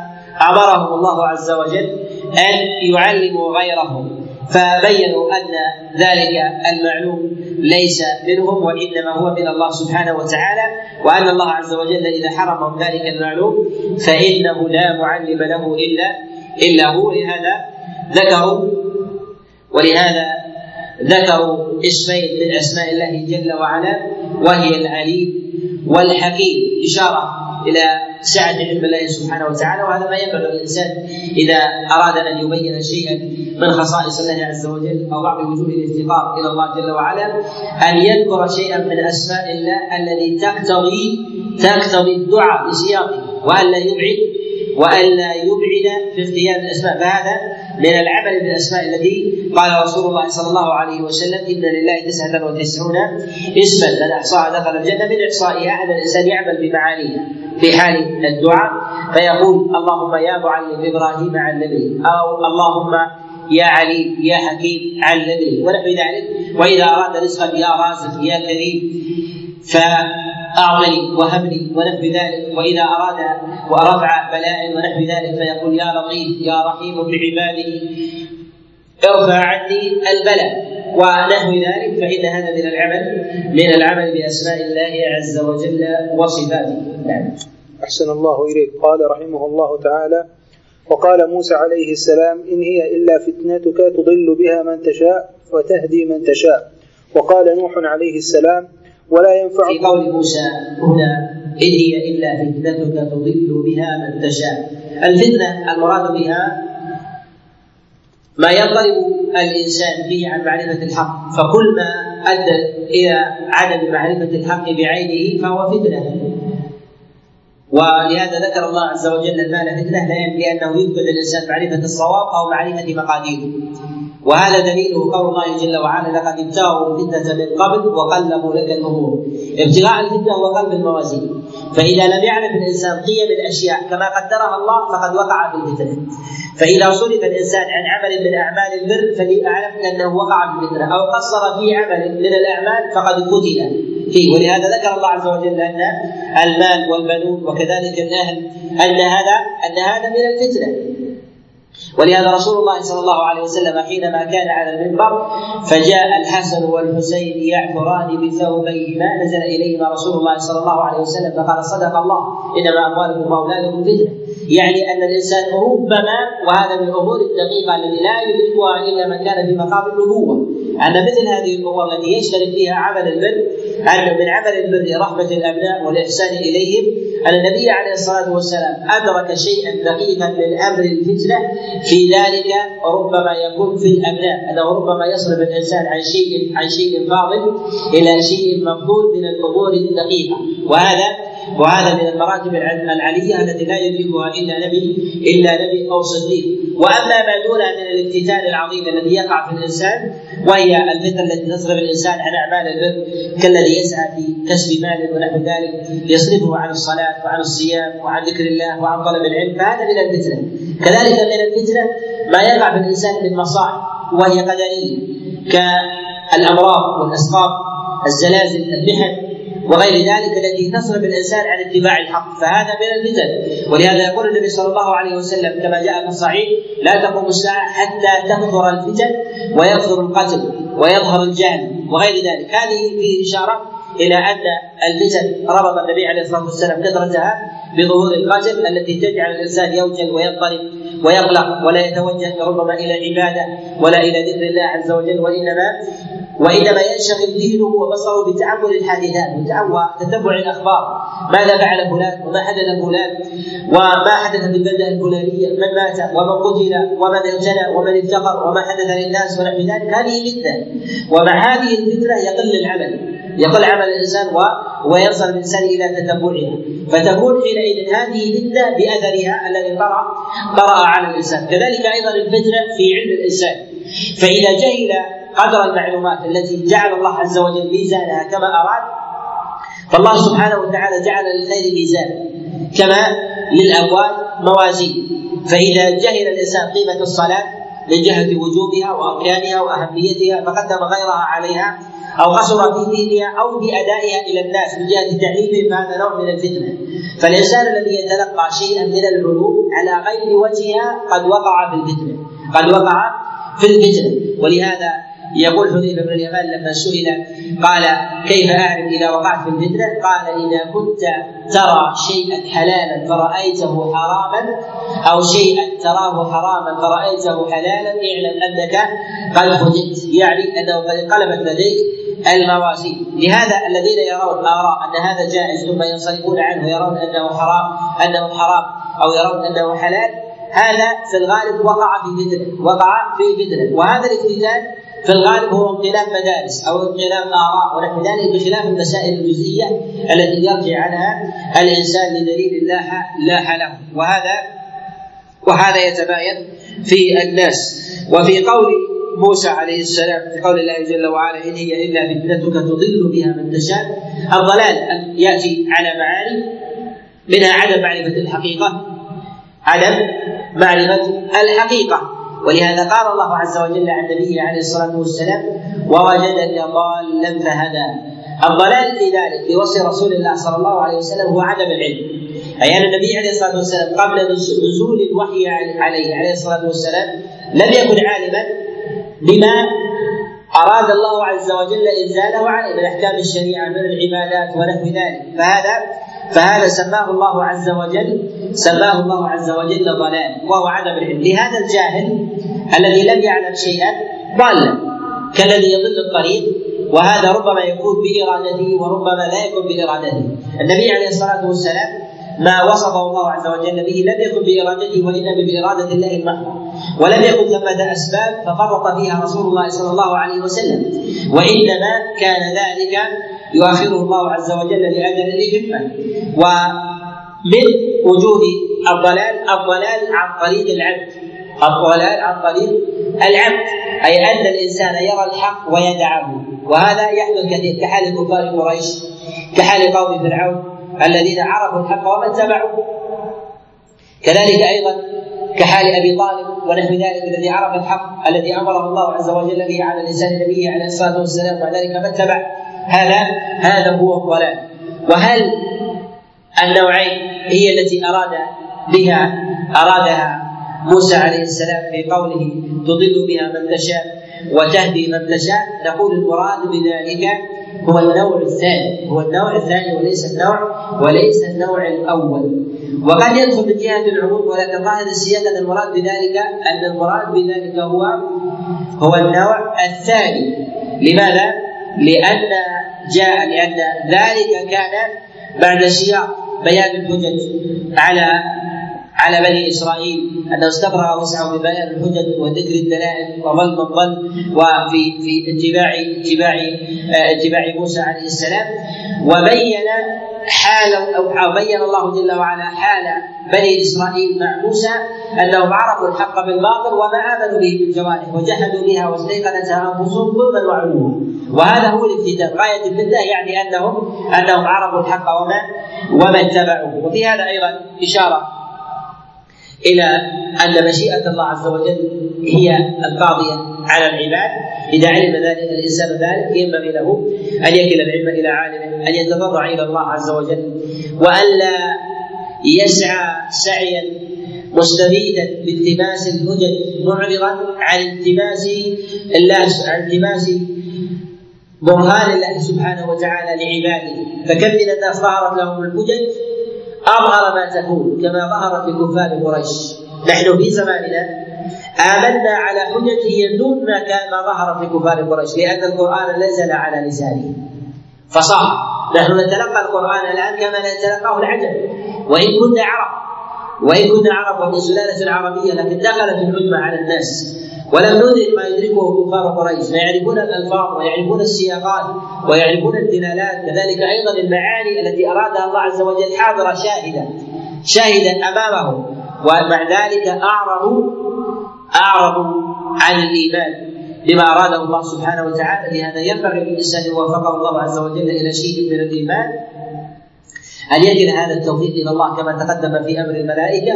أمرهم الله عز وجل أن يعلموا غيرهم فبينوا أن ذلك المعلوم ليس منهم وإنما هو من الله سبحانه وتعالى وأن الله عز وجل إذا حرمهم ذلك المعلوم فإنه لا معلم له إلا إلا هو لهذا ذكروا ولهذا ذكروا اسمين من أسماء الله جل وعلا وهي العليم والحكيم. إشارة إلى سعة علم الله سبحانه وتعالى وهذا ما ينبغي للانسان إذا اراد أن يبين شيئا من خصائص الله عز وجل أو بعض وجوه الافتقار إلى الله جل وعلا أن يذكر شيئا من أسماء الله الذي تقتضي تقتضي الدعاء بسياقه وألا يبعد والا يبعد في اختيار الأسماء. فهذا من العمل بالاسماء التي قال رسول الله صلى الله عليه وسلم إن لله تسعة وتسعون اسما من احصاها دخل الجنة. من احصائها أن الإنسان يعمل بمعانيها في حال الدعاء فيقول اللهم يا معلم إبراهيم علمني أو اللهم يا عليم يا حكيم علمني ونحو ذلك. وإذا أراد رزقا يا رازق يا كريم فأعطني وهبني ونحو ذلك. وإذا أراد ورفع بلاء ونحو ذلك فيقول يا لطيف يا رحيم بعباده ارفع عني البلاء ونحو ذلك فإن هذا من العمل من العمل بأسماء الله عز وجل وصفاته. نعم. أحسن الله إليك. قال رحمه الله تعالى وقال موسى عليه السلام إن هي إلا فتنتك تضل بها من تشاء وتهدي من تشاء. وقال نوح عليه السلام ولا ينفع في قول موسى هنا إن هي إلا فتنتك تضل بها من تشاء. الفتنة المراد بها ما يضطرب الإنسان به عن معرفة الحق. فكل ما أدى إلى عدم معرفة الحق بعينه فهو فتنة. ولهذا ذكر الله عز وجل المال فتنة لأنه يفقد الإنسان معرفة الصواب أو معرفة مقاديره. وهذا دليله قول الله جل وعلا لقد ابتغوا الفتنة من قبل وقلبوا لك الأمور ابتغاء الفتنة هو قلب الموازين. فإذا لم يعرف الإنسان قيم الأشياء كما قدرها الله فقد وقع في الفتنة فإذا صرف الإنسان عن عمل من أعمال البر فليعلم أنه وقع في الفتنة. أو قصر في عمل من الأعمال فقد فتن فيه. ولهذا ذكر الله عز وجل أن المال والبنون وكذلك الأهل أن هذا أن هذا من الفتنة. ولهذا رسول الله صلى الله عليه وسلم حينما كان على المنبر فجاء الحسن والحسين يعثران بثوبيهما نزل إليهما رسول الله صلى الله عليه وسلم فقال صدق الله. إنما أموالكم وأولادكم فتنة. يعني أن الإنسان ربما وهذا من الأمور الدقيقة التي لا يدركها إلا من كان في مقام النبوة. أن مثل هذه الأمور التي يشترك فيها عمل البر أن من عمل البر رحمة الأبناء والإحسان إليهم أن النبي عليه الصلاة والسلام أدرك شيئا دقيقا من أمر الفتنة في ذلك ربما يكون في الأبناء أنه ربما يصرف الإنسان عن شيء عن شيء فاضل إلى شيء مفضول من الأمور الدقيقة. وهذا وهذا من المراتب العلية التي لا يدركها إلا نبي إلا نبي أو صديق. وأما ما دونها من الافتتان العظيم الذي يقع في الإنسان وهي الفتنة التي تصرف الإنسان عن أعمال البر كالذي يسعى في كسب مال ونحو ذلك يصرفه عن الصلاة وعن الصيام وعن ذكر الله وعن طلب العلم فهذا من الفتنة. كذلك من الفتنة ما يقع في الإنسان من مصائب وهي قدرية كالأمراض والأسقاط الزلازل المحن وغير ذلك التي تصرف الإنسان عن اتباع الحق. فهذا من الفتن ولهذا يقول النبي صلى الله عليه وسلم كما جاء في الصحيح لا تقوم الساعة حتى تكثر الفتن ويكثر القتل ويظهر الجهل. وغير ذلك. هذه فيه إشارة إلى أن الفتن ربط النبي عليه الصلاة والسلام كثرتها بظهور القتل التي تجعل الإنسان يوجل ويضطرب ويقلق ولا يتوجه ربما إلى العباده ولا إلى ذكر الله عز وجل. وإنما وإنما ينشغل ذهنه وبصره بتأمل الحادثات وتتبع الأخبار. ماذا فعل فلان؟ وما حدث فلان؟ وما حدث في البلدة الفلانية؟ من مات؟ ومن قتل؟ ومن ابتلى ومن افتقر؟ وما حدث للناس ونحو ذلك؟ هذه فتنة. ومع هذه الفتنة يقل العمل. يقل عمل الإنسان و... ويصل الإنسان إلى تتبعها. فتكون حينئذ هذه فتنة بأثرها الذي طرا طرا على الإنسان. كذلك أيضا الفتنة في علم الإنسان. فإذا جهل قدر المعلومات التي جعل الله عز وجل ميزانها كما أراد فالله سبحانه وتعالى جعل للخير ميزان كما للأموال موازين. فإذا جهل الإنسان قيمة الصلاة من جهه وجوبها وأركانها وأهميتها فقدم غيرها عليها أو قصر في دينها أو في ادائها إلى الناس من جهة تعليمهم فهذا نوع من الفتنة. فالإنسان الذي يتلقى شيئا من العلوم على غير وجهها قد وقع في الفتنة قد وقع في الفتنة. ولهذا يقول حذيفه بن اليمان لما سئل قال كيف أعرف إذا وقعت في الفتنة؟ قال إذا كنت ترى شيئا حلالا فرأيته حراما أو شيئا تراه حراما فرأيته حلالا اعلم أنك قد فتنت يعني أنه قد انقلبت لديك المواسيم لهذا الذين يرون آراء أن هذا جائز ثم ينصرفون عنه يرون أنه حرام أنه حرام أو يرون أنه حلال هذا في الغالب وقع في فتنة وقع في فتنة. وهذا الافتتان في الغالب هو انقلاب مدارس أو انقلاب آراء ونحو ذلك بخلاف المسائل الجزئية التي يرجع عنها الإنسان لدليل لاح لاح له. وهذا وهذا يتباين في الناس. وفي قول موسى عليه السلام في قول الله جل وعلا إن هي إلا فتنتك تضل بها من تشاء. الضلال يأتي على معاني منها عدم معرفة الحقيقة. عدم معرفة الحقيقة. ولهذا قال الله عز وجل عن نبيه عليه الصلاة والسلام ووجدك ضالا فهدى. الضلال في ذلك في وصف رسول الله صلى الله عليه وسلم هو عدم العلم. أي أن النبي عليه الصلاة والسلام قبل نزول الوحي عليه عليه الصلاة والسلام لم يكن عالما بما أراد الله عز وجل إنزاله عليه من أحكام الشريعة من العبادات ونحو ذلك. فهذا فهذا سماه الله عز وجل سماه الله عز وجل ضلال وهو عدم العلم لهذا الجاهل الذي لم يعلم شيئا ضالا كالذي يضل الطريق وهذا ربما يكون بإرادته وربما لا يكون بإرادته. النبي عليه الصلاة والسلام ما وصفه الله عز وجل به لم يكن بإرادته وإنما بإرادة الله المحضة ولم يكن ثمة أسباب ففرط فيها رسول الله صلى الله عليه وسلم. وإنما كان ذلك يؤخره الله عز وجل لأجل لحكمة ومن وجوه الضلال الضلال عن طريق العبد. الضلال عن طريق العبد. أي أن الإنسان يرى الحق ويدعه. وهذا يحدث كثير كحال كفار قريش كحال قوم فرعون الذين عرفوا الحق ومن تبعوا كذلك أيضا كحال أبي طالب ونحو ذلك الذي عرف الحق الذي أمره الله عز وجل به على لسان نبيه عليه الصلاة والسلام وذلك من اتبع هذا هذا هو الضلال. وهل النوعين هي التي أراد بها أرادها موسى عليه السلام في قوله تضل بها من تشاء وتهدي من تشاء نقول المراد بذلك هو النوع الثاني هو النوع الثاني وليس النوع وليس النوع الأول. وقد يدخل من جهة العموم ولكن ظاهر السياق أن المراد بذلك أن المراد بذلك هو هو النوع الثاني. لماذا؟ لأن جاء لأن ذلك كان بعد سياق بيان الحجج على على بني إسرائيل انه استبرأ وسعه ببيان الحجج وذكر الدلائل وظل من ظل وفي في اتباع اتباع اتباع موسى عليه السلام وبين حال أو بين الله جل وعلا حال بني إسرائيل مع موسى أنهم عرفوا الحق بالباطل وما آمنوا به بالجوارح وجحدوا بها واستيقنتها أنفسهم ظلما وعلوا. وهذا هو الافتتان غاية الفتنه يعني أنهم أنهم عرفوا الحق وما وما اتبعوه. وفي هذا أيضا إشارة إلى أن مشيئة الله عز وجل هي القاضية على العباد. إذا علم ذلك الإنسان ذلك ينبغي له أن يكل العلم إلى عالمه أن يتضرع إلى الله عز وجل والا يسعى سعيا مستبيدا بالتماس الحجج معرضا عن التماس الله عن التماس برهان الله سبحانه وتعالى لعباده. فكم من الناس ظهرت لهم الحجج أظهر ما تكون كما ظهرت لكفار قريش. نحن في زماننا آمنا على حجج دون ما كان ظهر في كفار قريش لأن القرآن نزل على لسانه. فصار نحن نتلقى القرآن الآن كما نتلقاه العجم. وإن كنا عرب وإن كنا عرب ومن سلالة عربية لكن دخلت العلمة على الناس. ولم ندرك ما يدركه كفار قريش. فيعرفون الألفاظ ويعرفون السياقات ويعرفون الدلالات. كذلك أيضا المعاني التي أرادها الله عز وجل حاضره شاهدا شاهدا أمامه. ومع ذلك أعرضوا أعرضوا عن الإيمان بما أراده الله سبحانه وتعالى. لهذا ينبغي للإنسان أن وفقه الله عز وجل إلى شيء من الإيمان. أن يجد هذا التوفيق إلى الله كما تقدم في أمر الملائكة؟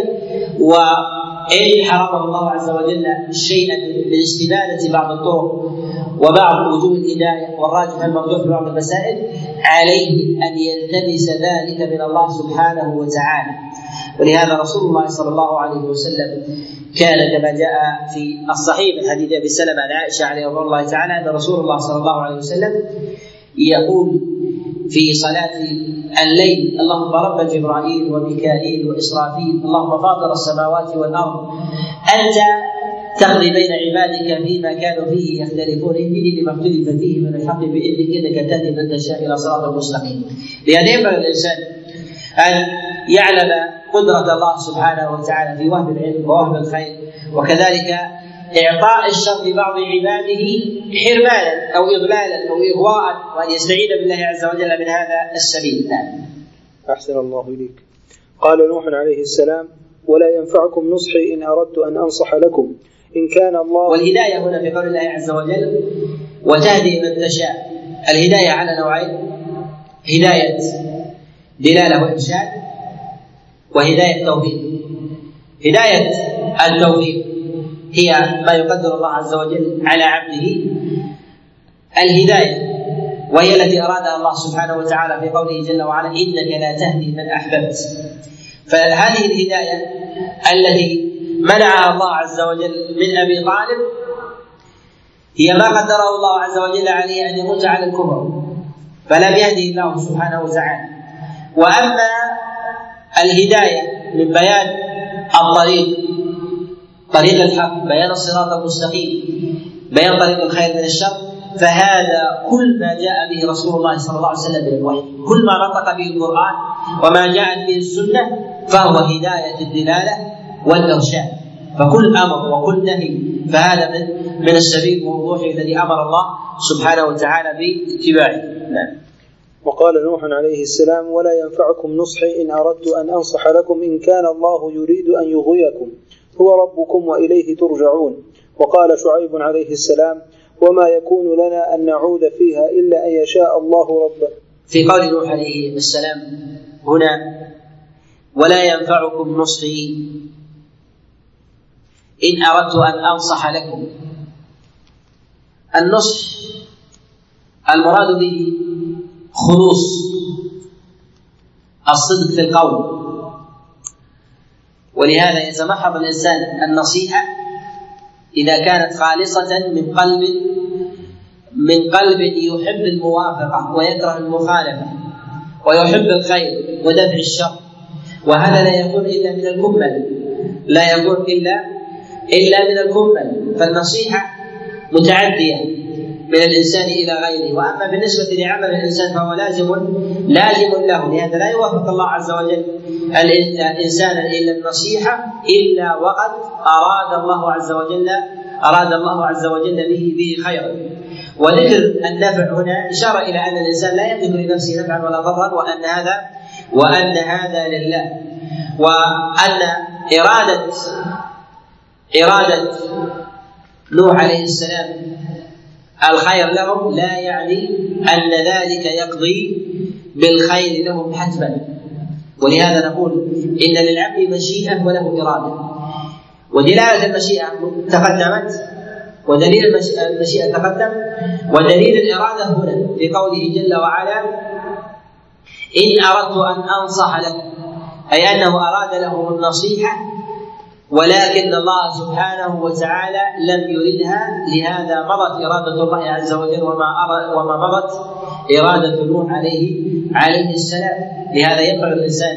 وإن حرمه الله عز وجل شيئا من استبانة بعض الطرق وبعض وجوه الهداية والراجح المرجوح في بعض المسائل عليه أن يلتمس ذلك من الله سبحانه وتعالى. ولهذا رسول الله صلى الله عليه وسلم كان كما جاء في الصحيح من حديث أبي سلمة عن عائشة عليه رضي الله تعالى أن رسول الله صلى الله عليه وسلم يقول في صلاة الليل. اللهم رب جبرائيل وميكائيل وإسرافيل. اللهم فاطر السماوات والأرض. أنت تقضي بين عبادك فيما كانوا فيه يختلفون. اهدني لما اختلف فيه. من الحق بإذنك إنك تهدي من تشاء إلى صراط مستقيم. لهذا ينبغي الانسان أن يعلم قدرة الله سبحانه وتعالى في وهب العلم ووهب الخير. وكذلك إعطاء الشر لبعض عباده حرمانا أو اضلالا أو اغواء وأن يستعيذ بالله عز وجل من هذا السبيل. نعم. أحسن الله إليك. قال نوح عليه السلام: ولا ينفعكم نصحي إن أردت أن أنصح لكم إن كان الله والهداية هنا في قول الله عز وجل وتهدي من تشاء الهداية على نوعين هداية دلالة وإرشاد وهداية توفيق هداية التوفيق هي ما يقدر الله عز وجل على عبده الهداية وهي التي أرادها الله سبحانه وتعالى في قوله جل وعلا إنك لا تهدي من أحببت. فهذه الهداية التي منعها الله عز وجل من أبي طالب هي ما قدره الله عز وجل عليه أن يموت على الكفر فلم يهدي الله سبحانه وتعالى. وأما الهداية من بيان الطريق طريق الحق بيان الصراط المستقيم بيان طريق الخير من الشر. فهذا كل ما جاء به رسول الله صلى الله عليه وسلم من الوحي. كل ما نطق به القرآن وما جاءت به السنة فهو هداية الدلالة والإرشاد. فكل أمر وكل نهي فهذا من من السبيل الوضوح الذي أمر الله سبحانه وتعالى باتباعه. نعم. وقال نوح عليه السلام ولا ينفعكم نصحي إن أردت أن أنصح لكم إن كان الله يريد أن يغويكم. هو ربكم وإليه ترجعون. وقال شعيب عليه السلام وما يكون لنا أن نعود فيها إلا أن يشاء الله رب. في قول نوح عليه السلام هنا ولا ينفعكم نصحي إن أردت أن أنصح لكم. النصح المراد به خلوص الصدق في القول. ولهذا يتمحض الإنسان النصيحة إذا كانت خالصة من قلب من قلب يحب الموافقة ويكره المخالفة ويحب الخير ودفع الشر. وهذا لا يكون إلا من الكمل لا يكون إلا إلا من الكمل. فالنصيحة متعدية. من الإنسان إلى غيره. وأما بالنسبة لعمل الإنسان فهو لازم لازم له لهذا لا يوفق الله عز وجل الإنسان إلا النصيحة إلا وقد أراد الله عز وجل أراد الله عز وجل به به خيرا. وذكر النفع هنا إشارة إلى أن الإنسان لا يملك لنفسه نفعا ولا ضرا وأن هذا وأن هذا لله. وأن إرادة إرادة نوح عليه السلام الخير لهم لا يعني أن ذلك يقضي بالخير لهم حتما. ولهذا نقول إن للعبد مشيئة وله إرادة. ودلالة المشيئة تقدمت ودليل المشيئة تقدم ودليل الإرادة هنا في قوله جل وعلا إن أردت أن أنصح لكم أي أنه أراد لهم النصيحة ولكن الله سبحانه وتعالى لم يردها لهذا مضت إرادة الله عز وجل وما وما مضت إرادة نوح عليه عليه السلام. لهذا ينبغي الإنسان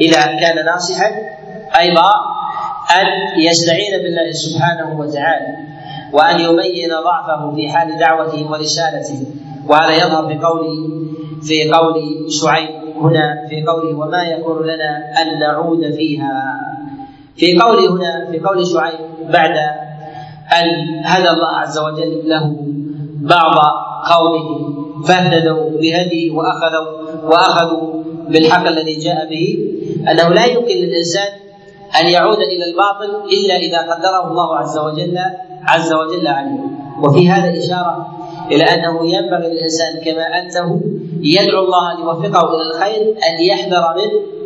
إذا كان ناصحا أيضا أن يستعين بالله سبحانه وتعالى وأن يبين ضعفه في حال دعوته ورسالته. وهذا يظهر في قول في قول شعيب هنا في قوله وما يكون لنا أن نعود فيها. في قوله هنا في قول شعيب بعد أن هدى الله عز وجل له بعض قومه فاهتدوا بهديه وأخذوا وأخذوا بالحق الذي جاء به. أنه لا يمكن للإنسان أن يعود إلى الباطل إلا إذا قدره الله عز وجل عز وجل عليه. وفي هذا إشارة إلى أنه ينبغي للإنسان كما أنه يدعو الله أن يوفقه إلى الخير أن يحذر منه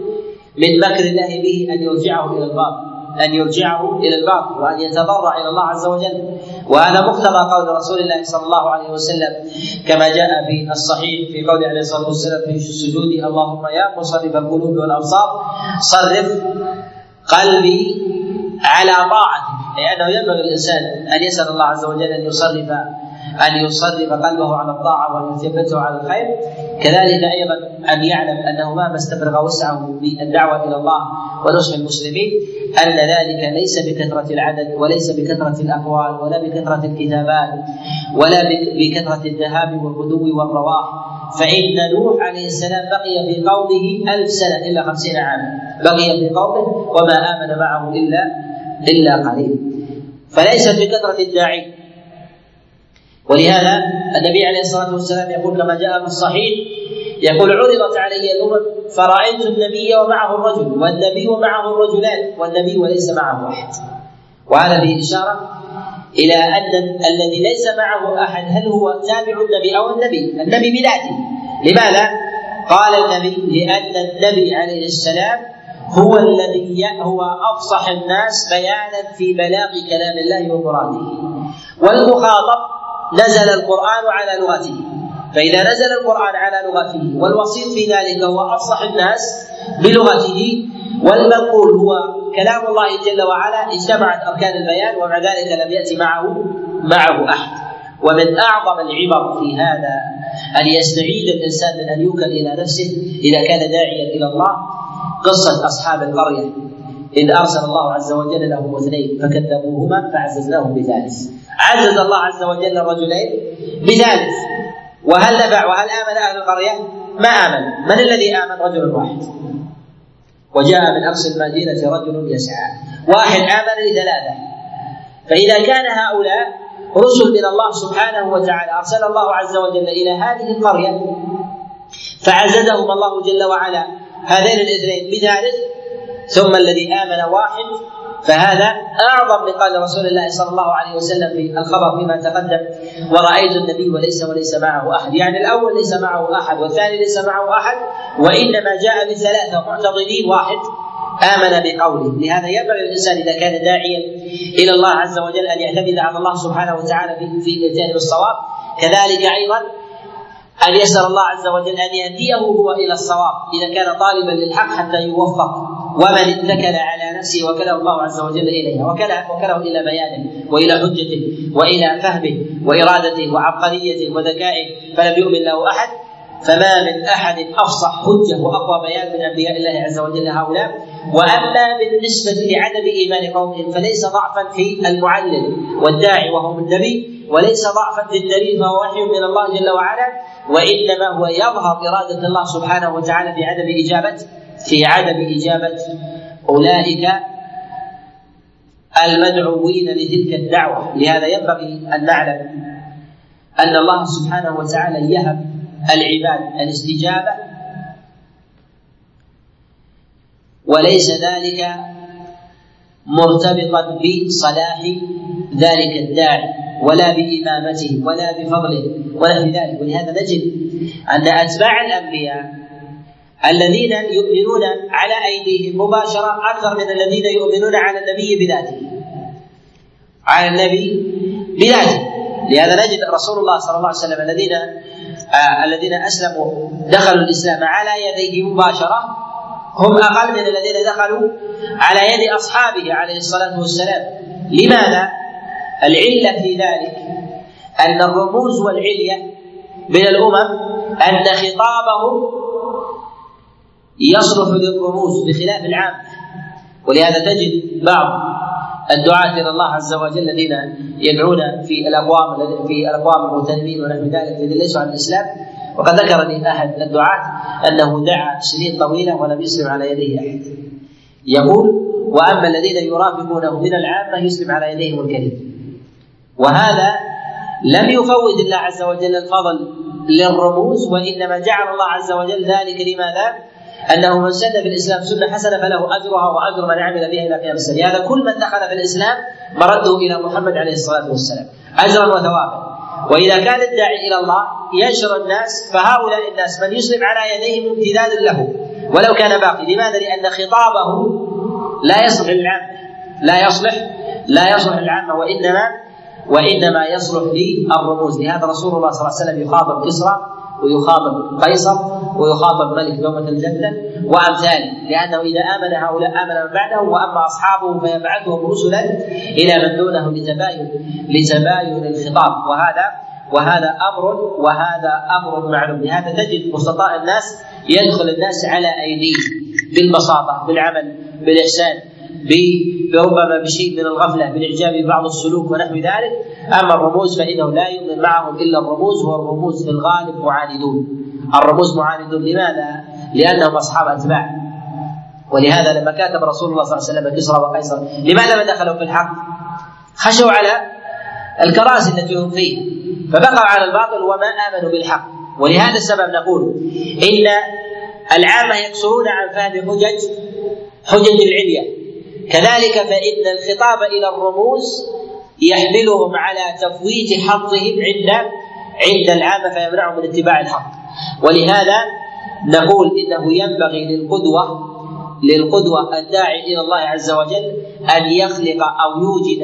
من مكر الله به أن يرجعه إلى الباطل أن يرجعه إلى الباطل وأن يتضرع إلى الله عز وجل. وهذا مقتضى قول رسول الله صلى الله عليه وسلم كما جاء في الصحيح في قول عليه الصلاة والسلام في السجود اللهم يا مصرف القلوب والأبصار صرف قلبي على طاعتك اي انه ينبغي الانسان أن يسأل الله عز وجل أن يصرف أن يصرف قلبه على الطاعة وأن يثبته على الخير. كذلك أيضا أن يعلم أنه مهما استفرغ وسعه بالدعوة إلى الله ونصح المسلمين أن ذلك ليس بكثرة العدد وليس بكثرة الأقوال ولا بكثرة الكتابات ولا بكثرة الذهاب والغدو والرواح. فإن نوح عليه السلام بقي في قومه ألف سنة إلا خمسين عاما. بقي في قومه وما آمن معه إلا إلا قليل. فليست بكثرة الداعين ولهذا النبي عليه الصلاة والسلام يقول كما جاء في الصحيح يقول عرضت علي الأمم فرأيت النبي ومعه الرجل والنبي ومعه الرجلان والنبي وليس معه أحد. وهذا فيه إشارة إلى أن الذي ليس معه أحد هل هو تابع النبي أو النبي؟ النبي بذاته. لماذا؟ قال النبي لأن النبي عليه السلام هو الذي هو أفصح الناس بيانا في بلاغ كلام الله ومراده. والمخاطب نزل القرآن على لغته. فإذا نزل القرآن على لغته والوسيط في ذلك هو أفصح الناس بلغته والمنقول هو كلام الله جل وعلا اجتمعت أركان البيان ومع ذلك لم يأتي معه معه أحد. ومن أعظم العبر في هذا أن يستعيد الإنسان من أن يوكل إلى نفسه إذا كان داعيا إلى الله. قصة أصحاب القرية إذ أرسل الله عز وجل لهم اثنين فكذبوهما فعززناهم بثالث. عزز الله عز وجل الرجلين بثالث وهل نفع وهل آمن أهل القرية؟ ما آمن. من الذي آمن؟ رجل واحد. وجاء من أقصى المدينة رجل يسعى. واحد آمن لثلاثة فإذا كان هؤلاء رسل من الله سبحانه وتعالى أرسل الله عز وجل إلى هذه القرية فعززهم الله جل وعلا هذين الاثنين بثالث ثم الذي آمن واحد فهذا أعظم من قال رسول الله صلى الله عليه وسلم في الخبر فيما تقدم. ورأيت النبي وليس وليس معه أحد. يعني الأول ليس معه أحد والثاني ليس معه أحد وإنما جاء بثلاثة معتضدين واحد آمن بقوله. لهذا ينبغي الإنسان إذا كان داعيا إلى الله عز وجل أن يعتمد على الله سبحانه وتعالى في في الإتيان بالصواب كذلك أيضا أن يسأل الله عز وجل أن يهديه هو إلى الصواب إذا كان طالبا للحق حتى يوفق ومن اتكل على نفسه وكله الله عز وجل إليها وكله, وكله إلى بيانه وإلى حجته وإلى فهمه وإرادته وعبقريته وذكائه. فلم يؤمن له أحد فما من أحد أفصح حجة وأقوى بيان من أنبياء الله عز وجل هؤلاء. وأما بالنسبة لعدم إيمان قومهم فليس ضعفا في المعلم والداعي وهو النبي وليس ضعفا في الدليل فهو وحي من الله جل وعلا. وإنما هو يظهر إرادة الله سبحانه وتعالى في عدم إجابة في عدم إجابة أولئك المدعوين لتلك الدعوة. لهذا ينبغي أن نعلم أن الله سبحانه وتعالى يهب العباد الاستجابة وليس ذلك مرتبطا بصلاح ذلك الداعي ولا بإمامته ولا بفضله ولا في ذلك ولهذا نجد أن أتباع الأنبياء الذين يؤمنون على أيديهم مباشرة أكثر من الذين يؤمنون على النبي بذاته. على النبي بذاته. لهذا نجد رسول الله صلى الله عليه وسلم الذين آه الذين أسلموا دخلوا الإسلام على يديه مباشرة. هم أقل من الذين دخلوا على يد أصحابه عليه الصلاة والسلام. لماذا؟ العلة في ذلك أن الرموز والعلية من الأمم أن خطابهم يصلح للرموز بخلاف العام. ولهذا تجد بعض الدعاة إلى الله عز وجل الذين يدعون في الأقوام في الأقوام المغتنمين ونحو ذلك الذين ليسوا على الإسلام. وقد ذكر لي أحد الدعاة أنه دعا سنين طويلة ولم يسلم على يديه أحد. يقول وأما الذين يرافقونه من العامة يسلم على يديهم الكريم. وهذا لم يفوت الله عز وجل الفضل للرموز وإنما جعل الله عز وجل ذلك لماذا؟ أنه من سن في الإسلام سنة حسنة فله أجرها وأجر من عمل بها إلى قيام السنة، لهذا كل من دخل في الإسلام مرده إلى محمد عليه الصلاة والسلام، أجرا وثوابا. وإذا كان الداعي إلى الله ينشر الناس فهؤلاء الناس من يسلم على يديهم امتداد له. ولو كان باقي، لماذا؟ لأن خطابه لا يصلح للعامه، لا يصلح. لا يصلح للعامه وإنما وإنما يصلح للرموز، لهذا رسول الله صلى الله عليه وسلم يخاطب كسرى ويخاطب قيصر ويخاطب ملك دومة الجنة وأمثاله لأنه إذا آمن هؤلاء آمن من بعدهم وأما أصحابه فيبعثهم رسلا إلى من دونه لتباين لتباين الخطاب. وهذا وهذا أمر وهذا أمر معلوم. لهذا تجد وسطاء الناس يدخل الناس على أيديهم بالبساطة بالعمل بالإحسان. بربما بشيء من الغفلة بالإعجاب ببعض السلوك ونحو ذلك. أما الرموز فإنه لا يؤمن معهم إلا الرموز والرموز في الغالب معاندون. الرموز معاندون لماذا؟ لأنهم أصحاب أتباع. ولهذا لما كاتب رسول الله صلى الله عليه وسلم كسرى وقيصر لماذا ما دخلوا في الحق؟ خشوا على الكراسي التي هم فيه. فبقوا على الباطل وما آمنوا بالحق. ولهذا السبب نقول إن العامة يقصرون عن فهم حجج حجج العليه كذلك فإن الخطاب إلى الرموز يحملهم على تفويت حظهم عند عند العامة فيمنعهم من اتباع الحق. ولهذا نقول إنه ينبغي للقدوة للقدوة الداعي إلى الله عز وجل أن يخلق أو يوجد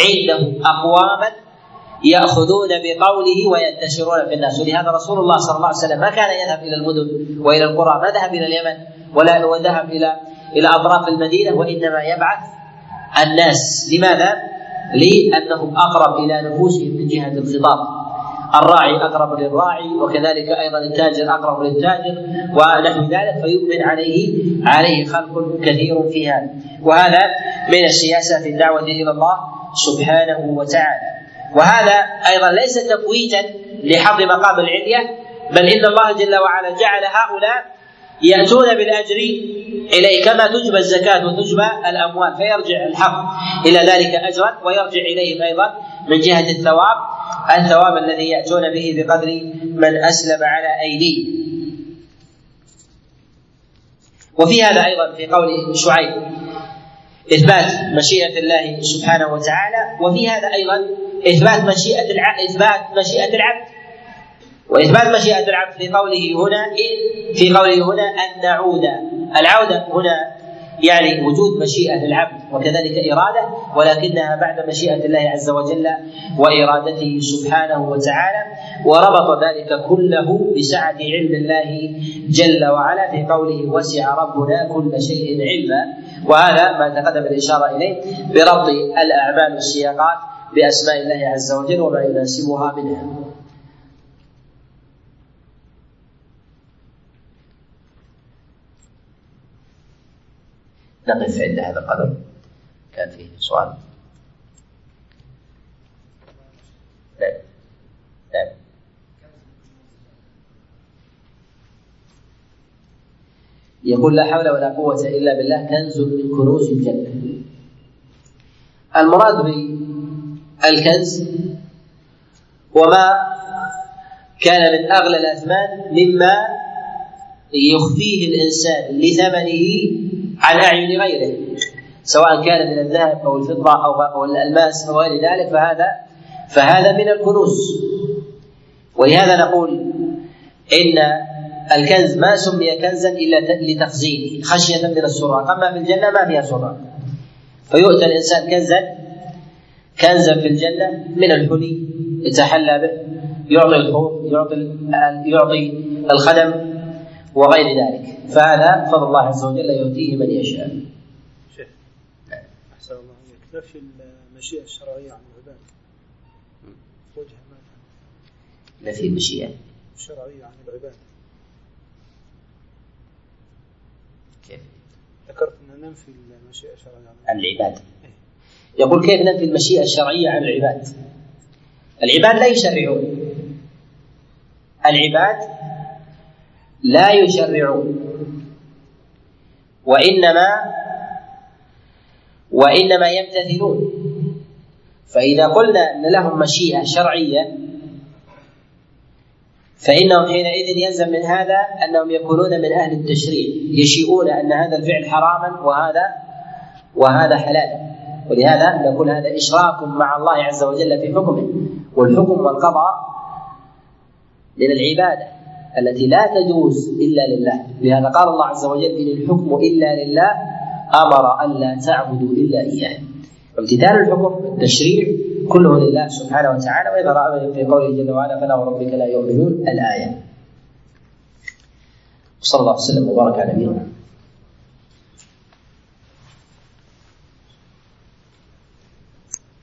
عنده أقواما يأخذون بقوله وينتشرون في الناس. ولهذا رسول الله صلى الله عليه وسلم ما كان يذهب إلى المدن وإلى القرى ما ذهب إلى اليمن ولا وذهب إلى إلى أطراف المدينة وإنما يبعث الناس. لماذا؟ لأنهم أقرب إلى نفوسهم من جهة الخطاب. الراعي أقرب للراعي وكذلك أيضا التاجر أقرب للتاجر ونحو ذلك فيؤمن عليه عليه خلق كثير في هذا. وهذا من السياسة في الدعوة إلى الله سبحانه وتعالى. وهذا أيضا ليس تفويتا لحظ مقام العلية بل إن الله جل وعلا جعل هؤلاء يأتون بالأجر إليه كما تجبى الزكاة وتجبى الأموال فيرجع الحق إلى ذلك أجرا ويرجع إليهم أيضا من جهة الثواب الثواب الذي يأتون به بقدر من أسلم على أيديه. وفي هذا أيضا في قول شعيب إثبات مشيئة الله سبحانه وتعالى وفي هذا أيضا إثبات مشيئة إثبات مشيئة العبد. وإثبات مشيئة العبد في قوله هنا في قوله هنا أن نعود. العودة هنا يعني وجود مشيئة العبد وكذلك إرادة ولكنها بعد مشيئة الله عز وجل وإرادته سبحانه وتعالى وربط ذلك كله بسعة علم الله جل وعلا في قوله وسع ربنا كل شيء علما. وهذا ما تقدم الإشارة إليه بربط الأعمال والسياقات بأسماء الله عز وجل وما يناسبها منها. نقف عند هذا القدر. كان فيه سؤال. لا لا يقول لا حول ولا قوة إلا بالله كنز من كنوز الجنة. المراد بالكنز وما كان من أغلى الأثمان مما يخفيه الإنسان لثمنه عن أعين غيره سواء كان من الذهب أو الفضة أو الألماس أو غير ذلك فهذا فهذا من الكنوز. ولهذا نقول إن الكنز ما سمي كنزا إلا لتخزينه خشية من السراق أما في الجنة ما فيها سراق فيؤتى الإنسان كنزا كنزا في الجنة من الحلي يتحلى به يعطي الحور يعطي يعطي الخدم وغير ذلك. فهذا فضل الله عز وجل يؤتيه من يشاء. شيخ أحسن الله عليك نفي المشيئة الشرعية عن العباد وجه ما نفي المشيئة. الشرعية عن العباد كيف؟ ذكرت أن ننفي المشيئة الشرعية عن العباد. يقول كيف ننفي المشيئة الشرعية عن العباد؟ العباد لا يشرعون. العباد لا يشرعون وإنما وإنما يمتثلون. فإذا قلنا أن لهم مشيئة شرعية فإنهم حينئذ يلزم من هذا أنهم يكونون من أهل التشريع يشيئون أن هذا الفعل حراما وهذا وهذا حلالا ولهذا نقول هذا إشراك مع الله عز وجل في حكمه. والحكم والقضاء من العبادة. التي لا تجوز إلا لله. لهذا قال الله عز وجل إن الحكم إلا لله أمر الا تعبدوا إلا إياه. امتثال الحكم التشريع كله لله سبحانه وتعالى وإذا رأى في قوله جل وعلا فلا وربك لا يؤمنون الآية. صلى الله وسلم وبارك على نبينا